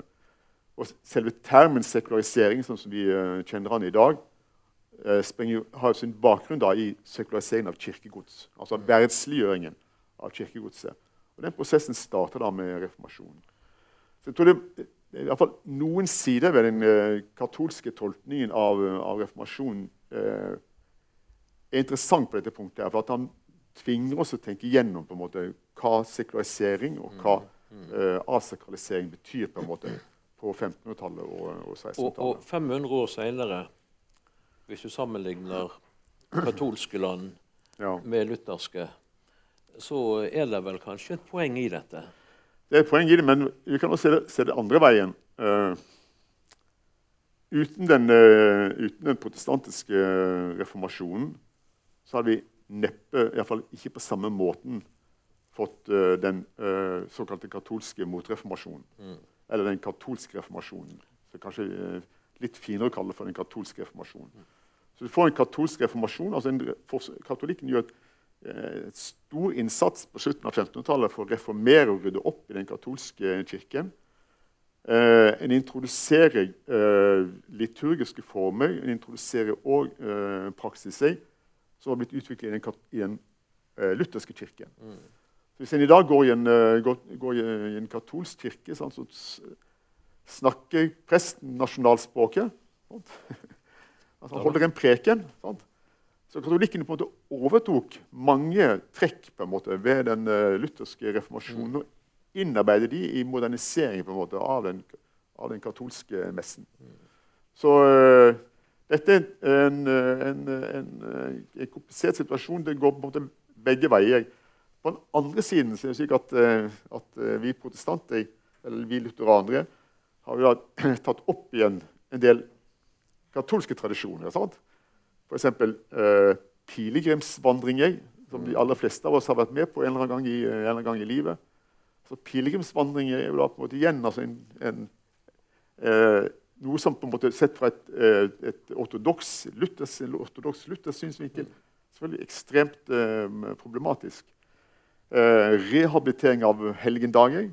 og selve termen sekularisering, sånn som vi kjenner den i dag, springer, har sin bakgrunn da, i sekulariseringen av kirkegods. Altså verdsliggjøringen av kirkegodset. Og Den prosessen starter da med reformasjonen. Så jeg tror det, det er i hvert fall noen sider ved den uh, katolske tolkningen av, av reformasjonen er interessant på dette punktet. her, for at Han tvinger oss å tenke gjennom på en måte, hva sekularisering og hva eh, asakralisering betyr. på en måte på 1500-tallet og, og 1600-tallet. Og, og, 500 år seinere, hvis du sammenligner katolske land ja. med lutherske, så er det vel kanskje et poeng i dette? Det er et poeng i det, men vi kan også se det, se det andre veien. Uh, uten, den, uh, uten, den, protestantiske reformasjonen så hadde vi neppe, iallfall ikke på samme måten, fått uh, den såkalte katolske motreformasjonen. Mm eller den katolske reformasjonen. Så kanskje eh, litt finere å kalle det for den katolske reformasjonen. Så du får en katolsk reformasjon. altså en, Katolikken gjør et et stor innsats på slutten av 1500-tallet for å reformere og rydde opp i den katolske kirken. Eh, en introduserer eh, liturgiske former, en introduserer òg eh, praksiser som har blitt utviklet i den, i den eh, lutherske kirken. Så hvis en i dag går i en, eh, går, går i en katolsk kirke, sant, så snakker presten nasjonalspråket. Sant? Altså, han holder en preken. Sant? Så katolikkene på en måte overtok mange trekk på en måte, ved den eh, lutherske reformasjonen og innarbeidet de i moderniseringen på en måte, av, den, av den katolske messen. Så uh, dette er en, eh, en, en, en komplisert situasjon. Det går på en måte begge veier. På den andre siden så er det slik at, at vi protestanter, eller vi lutheranere, har jo da tatt opp igjen en del katolske tradisjoner. sant? eksempel Eh, pilegrimsvandringer, som de aller fleste av oss har vært med på en eller annen gang i, en eller annen gang i livet. Så Pilegrimsvandringer er jo da på en måte igjen altså en, en, eh, noe som på en måte sett fra et, eh, et ortodoks luthers, luthers synsvinkel selvfølgelig ekstremt eh, problematisk. Eh, rehabilitering av helgendager.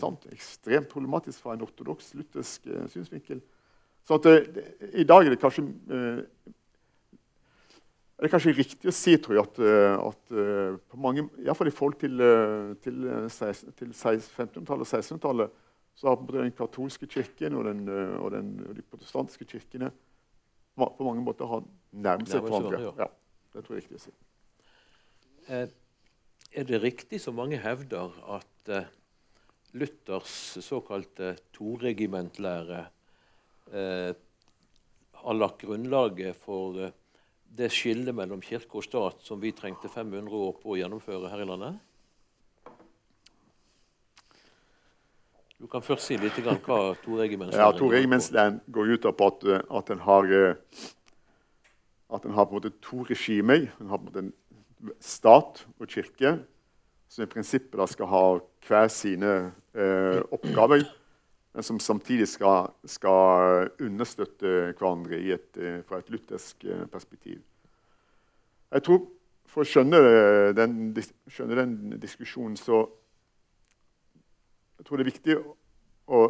sant? Ekstremt problematisk fra en ortodoks luthersk eh, synsvinkel. Så at, det- I dag er det kanskje eh, er det kanskje riktig å si tror jeg, at, eh, at eh, på mange, i hvert fall i forhold til, til, 16 til 1500-tallet og 1600-tallet, så har måte den katolske kirken og, den, og, den, og de protestantiske kirkene på mange måter har nærmet seg hverandre. Ja, det tror jeg er riktig å si. Er det riktig, som mange hevder, at Luthers såkalte toregimentlære har lagt grunnlaget for eh, det skillet mellom kirke og stat som vi trengte 500 år på å gjennomføre her i landet? Du kan først si litt grann hva to Ja, går Ja, to Toregimentslæren går ut på at, eh, at en har eh, at en har på en måte to regimer. En har på en måte en stat og kirke som i prinsippet skal ha hver sine eh, oppgaver, men som samtidig skal, skal understøtte hverandre i et, eh, fra et luthersk eh, perspektiv. Jeg tror For å skjønne eh, den, skjønne den diskusjonen så jeg tror det er viktig å,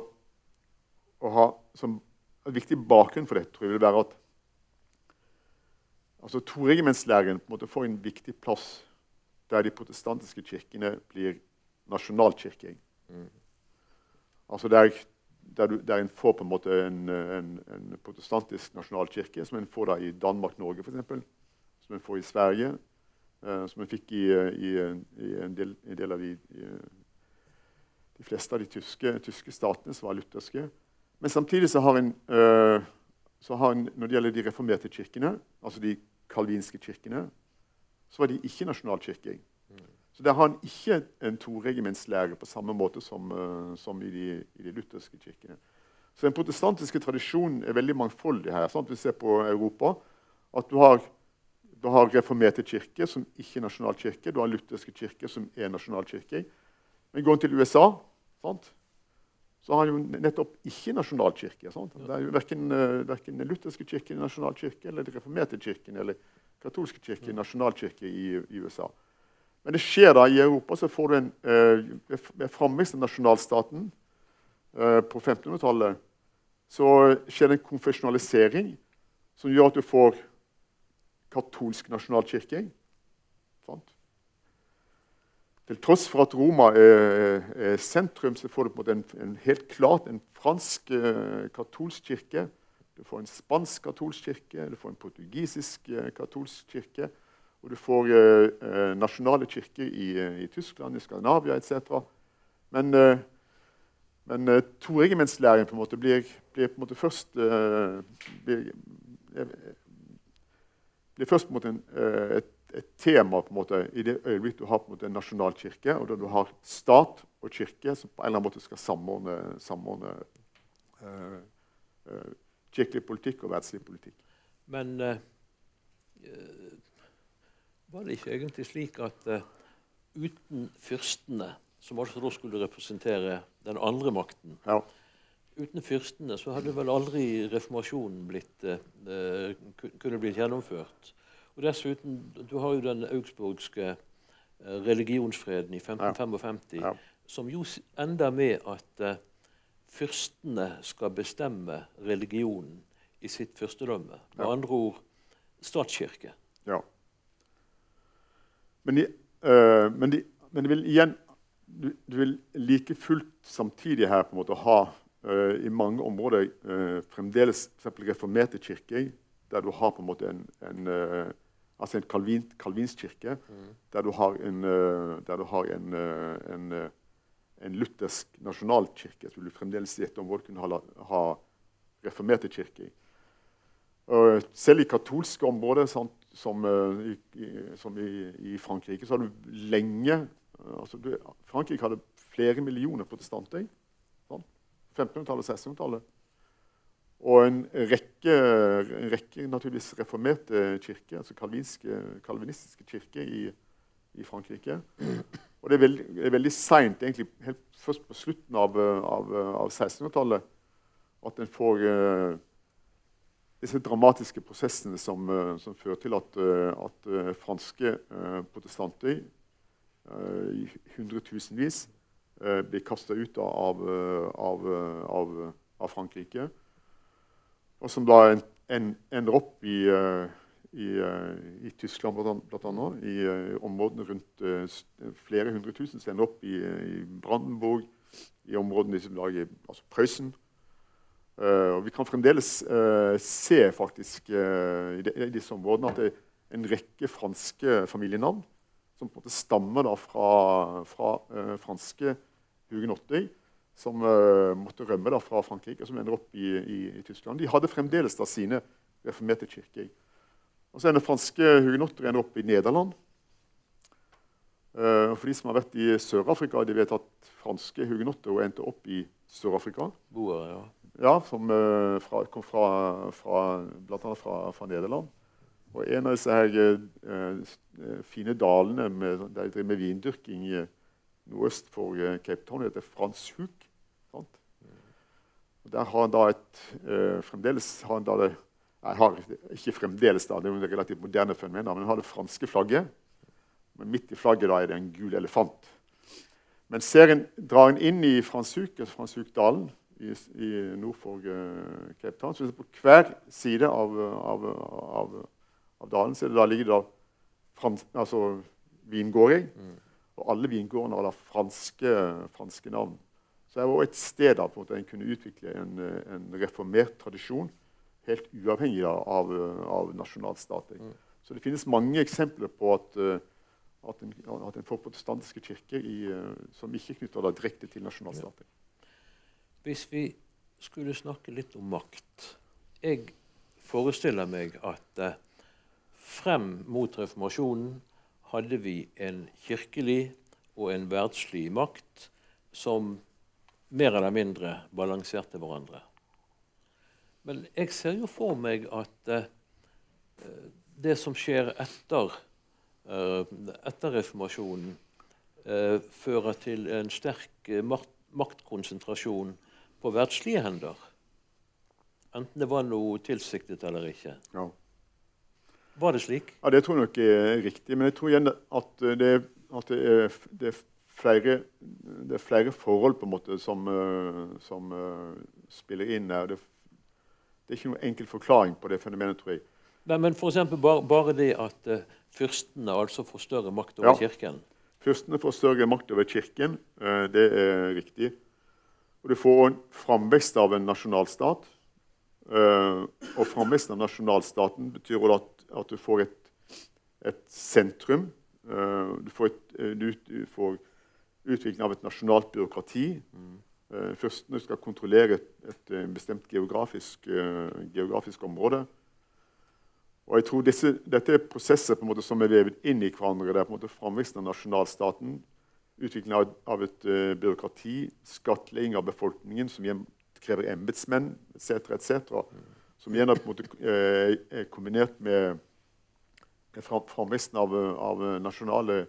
å ha som en viktig bakgrunn for dette tror jeg vil være at altså Toregimentslæren på en måte får en viktig plass der de protestantiske kirkene blir nasjonalkirker. Altså der, der, du, der en får på en måte en, en, en protestantisk nasjonalkirke, som en får da i Danmark-Norge f.eks., som en får i Sverige, uh, som en fikk i, i, i, en, del, en del av de de fleste av de tyske, tyske statene som var lutherske. Men samtidig så har en, uh, så har en når det gjelder de reformerte kirkene, altså de kalvinske kirkene, så var de ikke nasjonalkirker. Så der har han ikke en toregimentslære på samme måte som, eh, som i, de, i de lutherske kirkene. Så den protestantiske tradisjonen er veldig mangfoldig her. Sant? Vi ser på Europa at du har, du har reformerte kirker som ikke er nasjonalkirker. Du har lutherske kirker som er nasjonalkirker. Men går en til USA, sant? så har han jo nettopp ikke nasjonalkirke. Sant? Det er jo verken, eh, verken den lutherske kirken nasjonal nasjonalkirke, eller den reformerte kirken eller katolske kirke nasjonal nasjonalkirke i, i USA. Men det skjer da i Europa, så får du en, eh, ved framveksten av nasjonalstaten eh, på 1500-tallet, så skjer det en konfesjonalisering som gjør at du får katolsk nasjonalkirke. Til tross for at Roma er, er sentrum, så får du en, en helt klart en fransk eh, katolsk kirke. Du får en spansk katolsk kirke, du får en portugisisk eh, katolsk kirke. Og du får eh, eh, nasjonale kirker i, eh, i Tyskland, i Skandinavia etc. Men, eh, men eh, toregimentslæren på en måte blir, blir på en måte først eh, blir, blir først på en måte en, et, et tema på en måte, i det øyeblikk du har på en måte en nasjonalkirke, og da du har stat og kirke som på en eller annen måte skal samordne, samordne kirkelig politikk og verdslig politikk. Men var det ikke egentlig slik at uh, uten fyrstene, som altså da skulle representere den andre makten Ja. Uten fyrstene så hadde vel aldri reformasjonen blitt, eh, kunne blitt gjennomført. Og dessuten, du har jo den augsburgske eh, religionsfreden i 1555, Ja. som jo ender med at uh, fyrstene skal bestemme religionen i sitt fyrstedømme. Med Ja. andre ord statskirke. Ja. Men, de, øh, men, de, men de vil igjen du, du vil like fullt samtidig her på en måte ha øh, i mange områder øh, fremdeles eksempel reformerte kirker, der du har på en måte en, en øh, altså en kalvin, kalvinskirke, der du har en, øh, der du har en, øh, en, en luthersk nasjonalkirke. Så vil du fremdeles i et område kunne ha, ha reformerte kirker. Selv i katolske områder, sant, som, eh, i, som i, i Frankrike, så har du lenge eh, altså du, Frankrike hadde flere millioner protestanter. Sånn, 1500-tallet og 1600-tallet. Og en rekke, en rekke naturligvis reformerte kirker, altså kalvinistiske kirker i, i Frankrike. Og det er veldig, det veldig seint, egentlig helt først på slutten av, av, av 1600-tallet, at en får eh, disse dramatiske prosessene som, eh, som fører til at, eh, at eh, franske protestanter i hundretusenvis blir kasta ut av, av, av, av Frankrike. Og som da en, en, ender opp i, i, i Tyskland, annet. I eh, områdene rundt flere hundre tusen Så ender opp i, i Brandenburg, i områdene som lager altså Prøysen. Eh, og vi kan fremdeles uh, se faktisk uh, i, de, i disse områdene at det er en rekke franske familienavn som på en måte stammer da fra, fra franske hugenotter som måtte rømme da fra Frankrike, og som ender opp i, i, i Tyskland. De hadde fremdeles da sine reformerte kirker. Og så ender franske hugenotter ender opp i Nederland. For de som har vært i Sør-Afrika, de vet at franske hugenotter endte opp i Sør-Afrika. Boere, ja. Ja, som eh, fra, kom fra, fra, blant annet fra, fra Nederland. Og en av disse her, eh, eh, fine dalene med, der de driver med vindyrking nordøst for Cape Town, heter Frans Huk. Sant? Og der har han da et Fremdeles har han da det har ikke fremdeles, da, det er jo et relativt moderne fenomen, men han har det franske flagget. Men midt i flagget da er det en gul elefant. Men serien drar en inn i Franshuk, altså Franshukdalen i, i nord for uh, Cape Town. Så på hver side av, av, av, av dalen så det da, ligger det da frans, altså vingårder. Og alle vingårdene har da franske, franske navn. Så det var et sted da, på en måte en kunne utvikle en, eh, en reformert tradisjon helt uavhengig av, av Mm. Så det finnes mange eksempler på at eh, at en, at en får protestantiske kirker i, eh, som ikke knytter det direkte til nasjonalstater. Hvis vi skulle snakke litt om makt Jeg forestiller meg at eh, frem mot reformasjonen hadde vi en kirkelig og en verdslig makt som mer eller mindre balanserte hverandre. Men jeg ser jo for meg at eh, det som skjer etter, etter reformasjonen, eh, fører til en sterk eh, makt, maktkonsentrasjon på verdslige hender. Enten det var noe tilsiktet eller ikke. Ja. Var det slik? Ja, Det tror jeg nok er riktig. Men jeg tror igjen at det, at det, er, det, er, flere, det er flere forhold på en måte som, eh, som eh, spiller inn her. Det, det er ikke noen enkel forklaring på det fenomenet, tror jeg. Men for eksempel bare, bare det at uh, fyrstene altså får større makt over Ja. kirken. Fyrstene får større makt over kirken. eh, Det er riktig. Og du får en framvekst av en nasjonalstat. eh, Og framveksten av nasjonalstaten betyr at, at du får et, et sentrum. eh, Du får, et, eh, du, du får utvikling av et nasjonalt byråkrati. Eh, Fyrstene skal kontrollere et, et eh, bestemt geografisk, eh, geografisk område. Og jeg tror disse, Dette er prosesser på en måte som er vevet inn i hverandre. Det er på en måte Framveksten av nasjonalstaten, utvikling av, av et uh, byråkrati, skattlegging av befolkningen, som igjen krever embetsmenn etc., etc., som igjen er på en måte uh, er kombinert med, framveksten av, av nasjonale,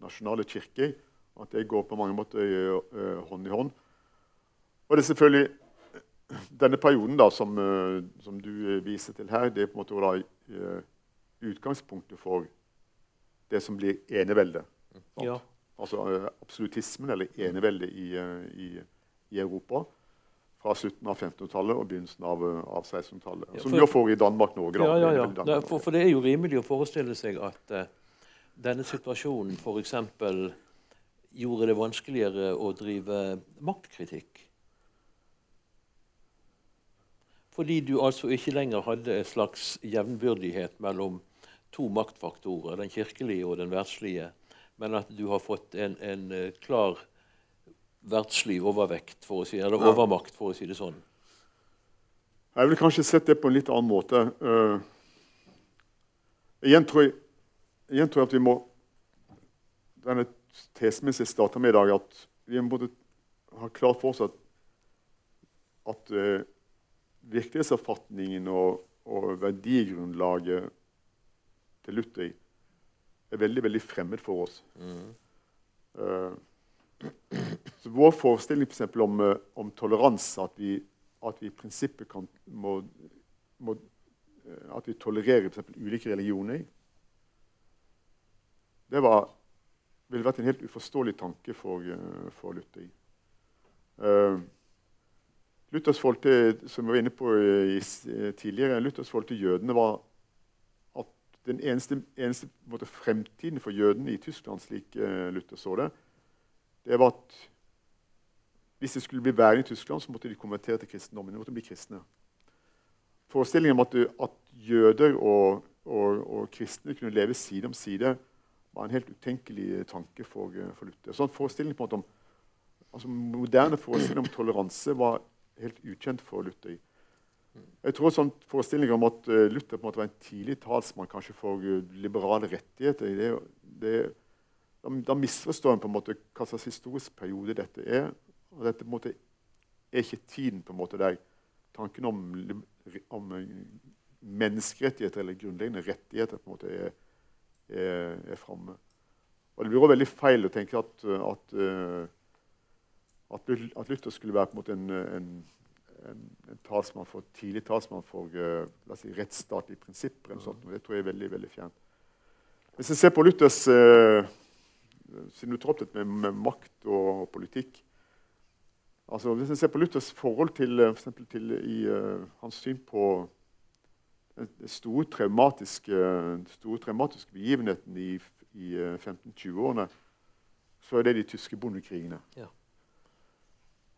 nasjonale kirker. At det går på mange måter uh, hånd i hånd. Og det er selvfølgelig denne perioden da, som, som du viser til her, det er på en måte da, utgangspunktet for det som blir eneveldet. Ja. Altså eh, absolutismen, eller eneveldet i, eh, i, i Europa. Fra slutten av 1500-tallet og begynnelsen av, eh, av 1600-tallet. Ja, Som vi får i Danmark-Norge. da. Ja, ja. Det, Danmark-Norge. for, for det er jo rimelig å forestille seg at uh, denne situasjonen f.eks. gjorde det vanskeligere å drive maktkritikk. Fordi du altså ikke lenger hadde en slags jevnbyrdighet mellom to maktfaktorer, den kirkelige og den verdslige, men at du har fått en, en eh, klar verdslig overvekt, for å si, eller Ja. overmakt, for å si det sånn. Jeg ville kanskje sett det på en litt annen måte. Uh, igjen, tror jeg, igjen tror jeg at vi må Denne tesen vi starta med i dag, at vi må ha klart for oss at, at eh, virkelighetsoppfatningen og, og verdigrunnlaget til Luther er veldig veldig fremmed for oss. Eh, så Vår forestilling for eksempel, om, eh, om toleranse, at vi, at vi i prinsippet kan, må, må, eh, at vi tolererer for eksempel, ulike religioner, det var, ville vært en helt uforståelig tanke for, for Luther. Eh, Luthers forhold til, som vi var inne på i, tidligere, Luthers forhold til jødene var at den eneste, eneste måte, fremtiden for jødene i Tyskland, slik eh, Luther så det, det var at hvis de skulle bli værende i Tyskland, så måtte de konvertere til kristendommen. De måtte bli kristne. Forestillingen om at, at jøder og, og, og, kristne kunne leve side om side, var en helt utenkelig tanke for, for Luther. Sånn forestilling på en måte om, altså Moderne forestilling om toleranse var helt ukjent for Luther. Jeg tror sånn Forestillinger om at uh, Luther på en måte var en tidlig talsmann kanskje for uh, liberale rettigheter det, det, da, da misforstår en på en måte hva slags historisk periode dette er. Og dette på en måte er ikke tiden på en måte der tanken om, om uh, menneskerettigheter eller grunnleggende rettigheter på en måte er, er, er framme. Det blir også veldig feil å tenke at, at at, at Luther skulle være på en en, en, en, en talsmann for, tidlig talsmann for uh, si, rettsstatlige prinsipper. Eller sånt, det tror jeg er veldig veldig fjernt. Hvis jeg ser på Luthers uh, Siden du tar opp dette med, med, makt og, politikk altså Hvis jeg ser på Luthers forhold til, for til i, uh, hans syn på den store traumatiske, store traumatiske begivenheten i, i 1520-årene, så er det de tyske bondekrigene. Ja.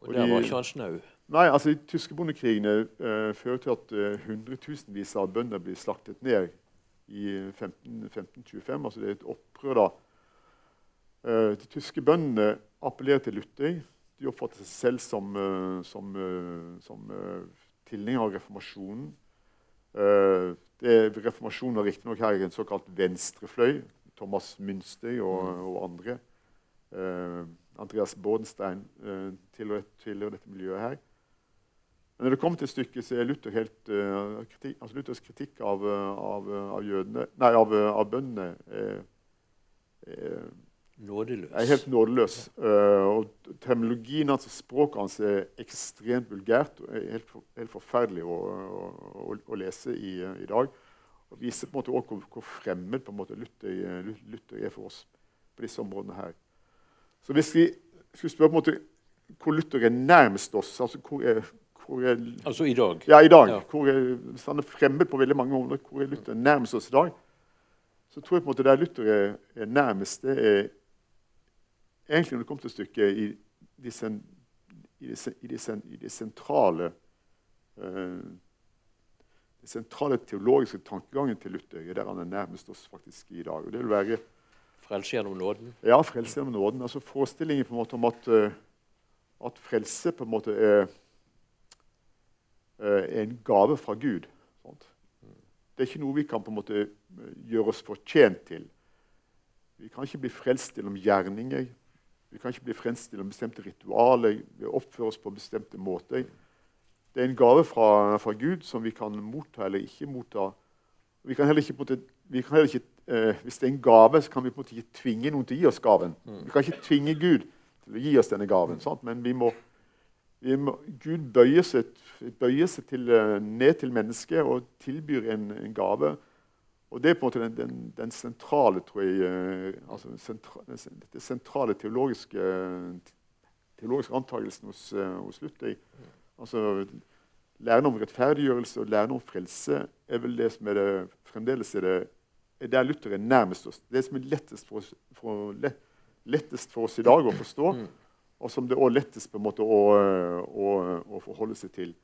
Og der var ikke han snau. Nei, altså De tyske bondekrigene uh, fører til at uh, hundretusenvis av bønder blir slaktet ned i 15, 1525. Altså det er et opprør da. Uh, de tyske bøndene appellerer til Luther. De oppfatter seg selv som, som, som tilhenger av reformasjonen. Det, reformasjonen var riktignok her en såkalt venstrefløy. Thomas Münster og, og andre. Andreas Bordenstein uh, tilhører, tilhører dette miljøet her. Men når det kommer til stykket, så er Luther helt, uh, kritikk, altså Luthers kritikk av, av, av, jødene, nei, av, av bøndene er, er, Nådeløs. er helt nådeløs. Uh, og terminologien hans og språket hans er ekstremt vulgært og er helt, helt forferdelig å, å, å, lese i, i, dag. Og viser på en måte også hvor, hvor fremmed på en måte Luther, Luther er for oss på disse områdene her. Så hvis vi skulle spørre på en måte hvor Luther er nærmest oss altså hvor er, hvor er, Altså i dag? Ja, i dag. Ja. Er, hvis han er fremmed på veldig mange områder, hvor er Luther nærmest oss i dag? Så tror jeg på en måte der Luther er, er nærmest, det er egentlig når det kommer til stykket, i de, sen, i de, i de, sen, i de sentrale uh, den sentrale teologiske tankegangen til Luther er der han er nærmest oss faktisk i dag. Og det vil være Frelse gjennom nåden? Ja, frelse gjennom nåden. Altså Forestillingen på en måte om at, uh, at frelse på en måte er, uh, er en gave fra Gud. Sant? Det er ikke noe vi kan på en måte gjøre oss fortjent til. Vi kan ikke bli frelst gjennom gjerninger. Vi kan ikke bli frelst gjennom bestemte ritualer. Vi oppfører oss på bestemte måter. Det er en gave fra, fra Gud som vi kan motta eller ikke motta. Vi kan heller ikke, på en heller ikke eh, hvis det er en gave, så kan vi på en måte ikke tvinge noen til å gi oss gaven. Vi kan ikke tvinge Gud til å gi oss denne gaven. Sant? Men vi må, vi må, Gud bøyer seg, bøyer seg til, ned til mennesket og tilbyr en, en, gave. Og Det er på en måte den, den, den sentrale tror jeg, eh, altså sentra, det sentrale teologiske, teologiske antakelsen hos, eh, hos Luther. Altså, Læren om rettferdiggjørelse og læren om frelse er vel det som er det, fremdeles er det, er der Luther er nærmest oss. Det som er lettest for, oss, for, lettest for oss i dag å forstå, mm. og som det er lettest på en måte å, å, å, forholde seg til.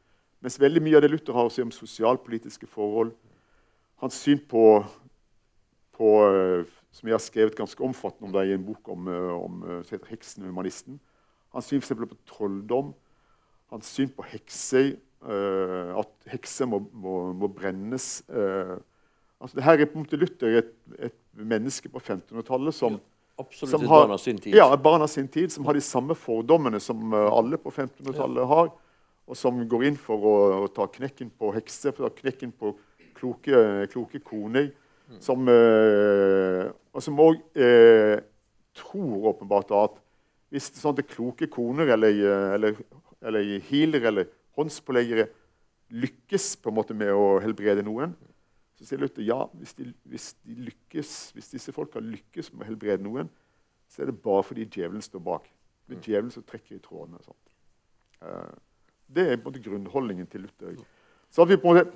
Mens veldig mye av det Luther har å si om sosialpolitiske forhold, hans syn på, på som jeg har skrevet ganske omfattende om det i en bok om, om som heter 'Heksen og humanisten'. Hans syn for på trolldom, hans syn på hekser, at hekser må, må, må brennes. Uh, altså det her er på en måte Luther et, et menneske på 1500-tallet som, ja, som har, barn av sin tid. Ja, barn av sin tid, som har de samme fordommene som uh, alle på 1500-tallet har, og som går inn for å, å ta knekken på hekser, for å ta knekken på kloke, kloke koner. Mm. Som, og som òg tror åpenbart at hvis sånne kloke koner eller, eller, eller healer eller håndspåleggere lykkes på en måte med å helbrede noen, så sier Luther ja, hvis, de, hvis, de lykkes, hvis disse folka lykkes med å helbrede noen, så er det bare fordi djevelen står bak. Det er djevelen som trekker i trådene. Sånt. det er på en måte grunnholdningen til Luther. Så at vi på en måte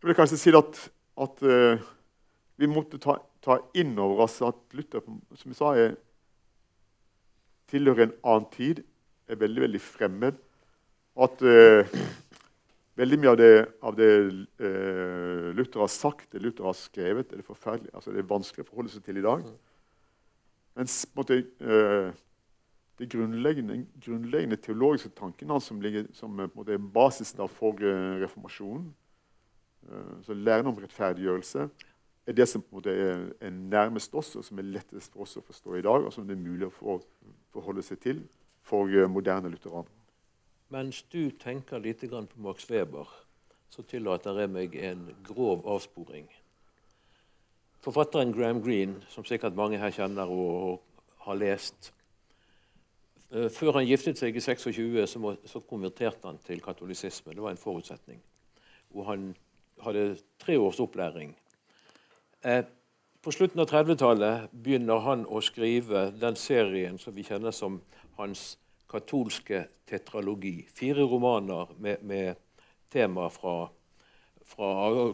Jeg vil kanskje si at, at uh, vi måtte ta, ta inn over oss at Luther som jeg sa, er, tilhører en annen tid, er veldig veldig fremmed. At eh, veldig mye av det, av det eh, Luther har sagt, det Luther har skrevet, er det forferdelig. Altså, det er vanskelig å forholde seg til i dag. Mens måte, uh, det grunnleggende, grunnleggende, teologiske tanken hans som, ligger, som måte, er basis for reformasjonen, så læren om rettferdiggjørelse, er det som på en måte er, er, nærmest oss, og som er lettest for oss å forstå i dag, og som det er mulig å forholde seg til for moderne lutheranere. Mens du tenker litt på Max Weber, så tillater jeg meg en grov avsporing. Forfatteren Graham Greene, som sikkert mange her kjenner og har lest eh, Før han giftet seg i 26, så, konverterte han til katolisisme. Det var en forutsetning. Og han hadde tre års opplæring. Eh, på slutten av 30-tallet begynner han å skrive den serien som vi kjenner som hans katolske tetralogi. Fire romaner med, med tema fra, fra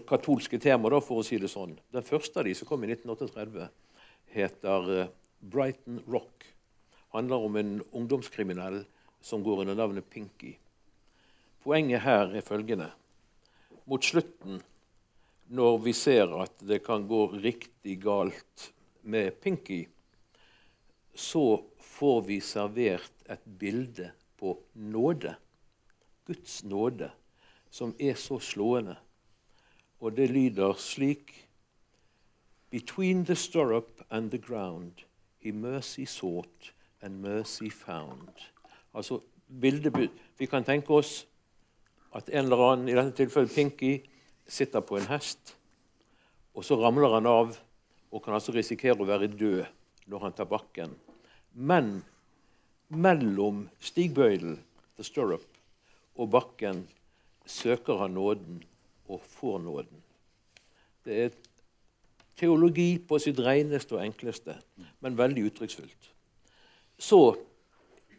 katolske temaer, for å si det sånn. Den første av de som kom i 1938, heter uh, Brighton Rock. Handler om en ungdomskriminell som går under navnet Pinky. Poenget her er følgende. Mot slutten, når vi ser at det kan gå riktig galt med Pinky, så får vi servert et bilde på nåde. Guds nåde, som er så slående. Og det lyder slik Between the stirrup and the ground he mercy sought and mercy found. Altså, bildet, Vi kan tenke oss at en eller annen, i dette tilfellet Pinky, sitter på en hest. Og så ramler han av og kan altså risikere å være død når han tar bakken. Men mellom stigbøylen, the stirrup, og bakken søker han nåden og får nåden. Det er teologi på sitt reneste og enkleste, men veldig uttrykksfullt. Så,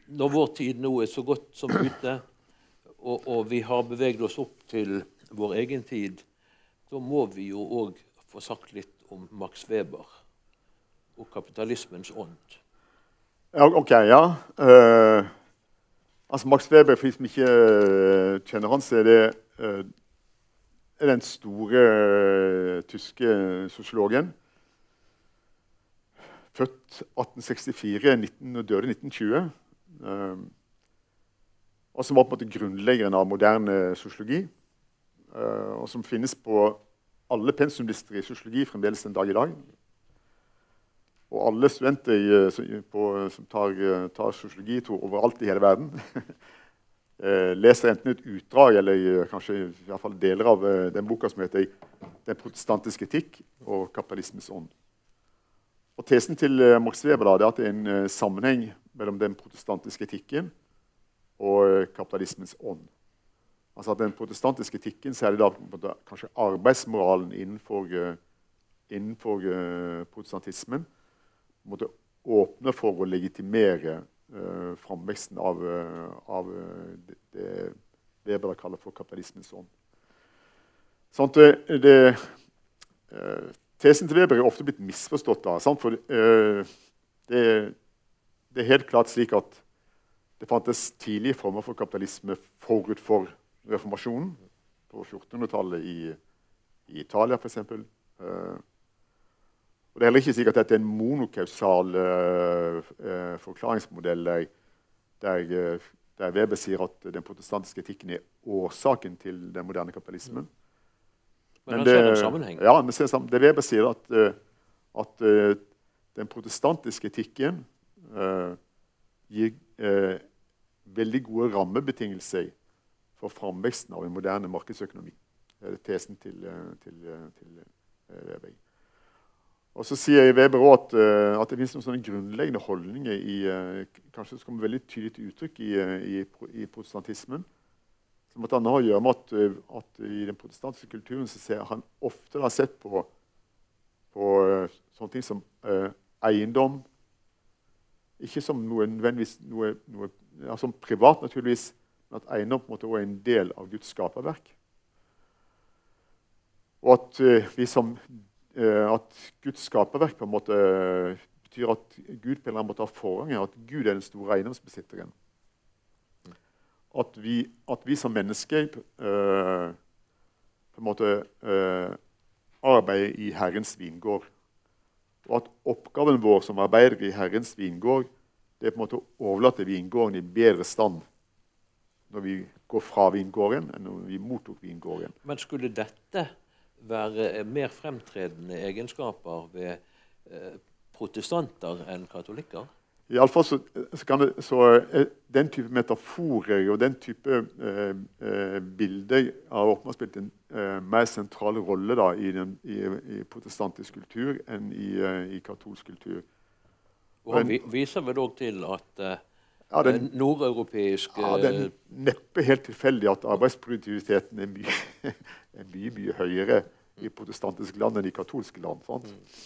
når vår tid nå er så godt som ute, og, og vi har beveget oss opp til vår egen tid, da må vi jo òg få sagt litt om Max Weber og kapitalismens ånd. OK, ja. Uh, altså Max Weber, for de som ikke uh, kjenner han, er det uh, er den store tyske sosiologen. Født 1864, 19, og døde 1920. og som var på en måte grunnleggeren av moderne sosiologi. og som finnes på alle pensumlister i sosiologi fremdeles den dag i dag. Og alle studenter i, på, som tar, tar sosiologi overalt i hele verden, eh, leser enten et utdrag eller eh, kanskje i fall deler av eh, den boka som heter 'Den protestantiske etikk og kapitalismens ånd'. Og Tesen til Max Weber er at det er en sammenheng mellom den protestantiske etikken og kapitalismens ånd. Altså at Den protestantiske etikken det da kanskje arbeidsmoralen innenfor, innenfor protestantismen. Måtte åpne for å legitimere uh, framveksten av, av det, det Weber kaller for kapitalismens ånd. Sånn det, det, tesen til Weber er ofte blitt misforstått. Da, for det, det er helt klart slik at det fantes tidlige former for kapitalisme forut for reformasjonen på 1400-tallet i, i, Italia, f.eks. Uh, og det er heller ikke sikkert at dette er en monokausal uh, uh, forklaringsmodell der, der, der, Weber sier at den protestantiske etikken er årsaken til den moderne kapitalismen. Men, Men det, ser en sammenheng? Ja, men ser, det Weber sier at, at den protestantiske etikken gir veldig gode rammebetingelser for framveksten av en moderne markedsøkonomi. Det er tesen til, eh, til, eh, til eh, Weber. Og så sier Weber også at, at det finnes noen sånne grunnleggende holdninger i, kanskje som kommer veldig tydelig til uttrykk i, i, i protestantismen. Som han har å gjøre med at, at, i den protestantiske kulturen så ser han ofte har sett på, på sånne ting som uh, eiendom. Ikke som noe nødvendigvis noe, noe som privat, naturligvis, men at eiendom på en måte også er en del av Guds skaperverk. Og at, uh, som, uh, at Guds skaperverk på en måte uh, betyr at Gud på en måte har forrang, at Gud er den store eiendomsbesitteren. At vi, at vi som mennesker på en måte arbeider i Herrens vingård. Og at oppgaven vår som arbeider i Herrens vingård det er på en måte å overlate vingården i bedre stand når vi går fra vingården, enn når vi mottok vingården. Men skulle dette være mer fremtredende egenskaper ved eh, protestanter enn katolikker? Iallfall så, så, kan det, så eh, den type metaforer og den type eh, eh, bilder har åpenbart spilt en eh, mer sentral rolle da, i, den, i, i, protestantisk kultur enn i, eh, i katolsk kultur. Og Han viser vel òg til at ja, den, nordeuropeiske ja, Det er neppe helt tilfeldig at arbeidsproduktiviteten er mye, er mye, mye høyere i protestantiske land enn i katolske land. Sant? Mm.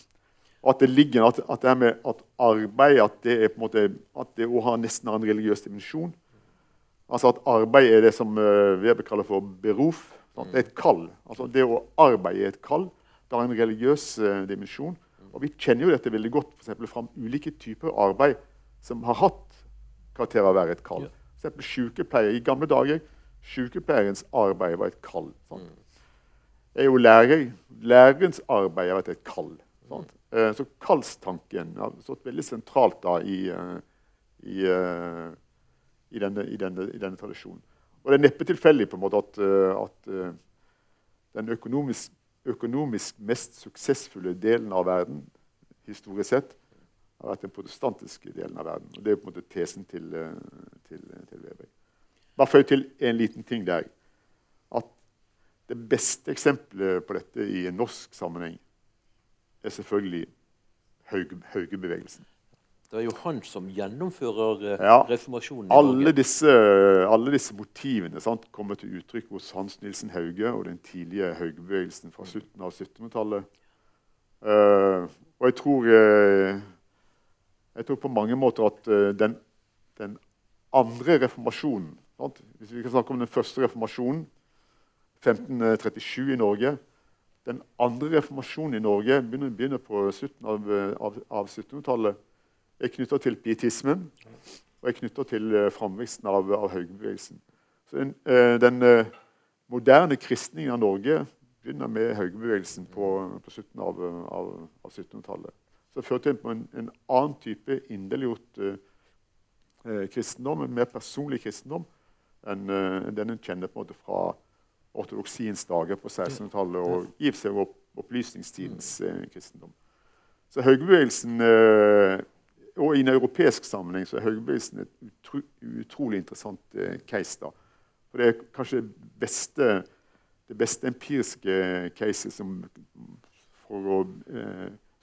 At det ligger at, at, det med at arbeid at det er på en måte, at det har nesten en religiøs dimensjon. Altså at arbeid er det som Weber kaller for beruf. Sant? Det er et kall. Altså Det å arbeide er et kall. Det har en religiøs uh, dimensjon. Og Vi kjenner jo dette veldig godt for fra ulike typer arbeid som har hatt karakter av å være et kall. Ja. Sykepleier. I gamle dager sykepleierens arbeid var et kall. Sant? Mm. Jeg er jo lærer. Lærerens arbeid har vært et kall. Sant? Mm. Så kallstanken har stått veldig sentralt da i, eh, i, eh, i, denne, i, denne, i denne, tradisjonen. Og det er neppe tilfeldig på en måte at, at den økonomisk, økonomisk mest suksessfulle delen av verden historisk sett har vært den protestantiske delen av verden. Og Det er på en måte tesen til, eh, til, til Weber. Bare føy til en liten ting der. At det beste eksempelet på dette i en norsk sammenheng er selvfølgelig Haugebevegelsen. Det er jo han som gjennomfører eh, ja, reformasjonen. Alle disse, alle disse motivene sant, kommer til uttrykk hos Hans Nilsen Hauge og den tidlige Haugebevegelsen fra slutten av 1700-tallet. Uh, eh, og jeg tror uh, jeg tror på mange måter at uh, den, den, andre reformasjonen sant? Hvis vi kan snakke om den første reformasjonen, 1537 i Norge Den andre reformasjonen i Norge begynner, begynner på slutten av, av, av 1700-tallet. er knytta til pietismen og er knytta til uh, framveksten av, av. Så den, den moderne kristningen av Norge begynner med Haugebevegelsen på, på slutten av, av, av 1700-tallet så førte til en, en annen type inderliggjort eh, eh, kristendom, en mer personlig kristendom, enn eh, den en kjenner på en måte fra ortodoksiens dager på 1600-tallet og i seg opp, opplysningstidens eh, kristendom. Så Høyrebevegelsen eh, Og i en europeisk sammenheng så er Høyrebevegelsen et utro, utrolig interessant eh, case. da. For Det er kanskje det beste, det beste empiriske caset som for å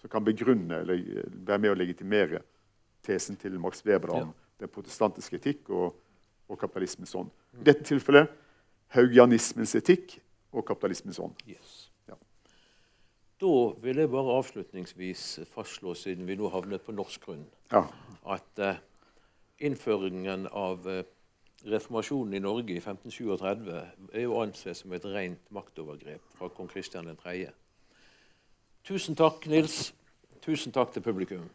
som kan begrunne eller være med å legitimere tesen til Max Weber om ja. den protestantiske etikk og, og kapitalismens ånd. I dette tilfellet haugianismens etikk og kapitalismens ånd. Yes. Ja. Da vil jeg bare avslutningsvis fastslå, siden vi nå havnet på norsk grunn, Ja. at uh, innføringen av uh, reformasjonen i Norge i 1537 er jo anse som et rent maktovergrep fra kong Kristian 3. Tusen takk, Nils. Tusen takk til publikum.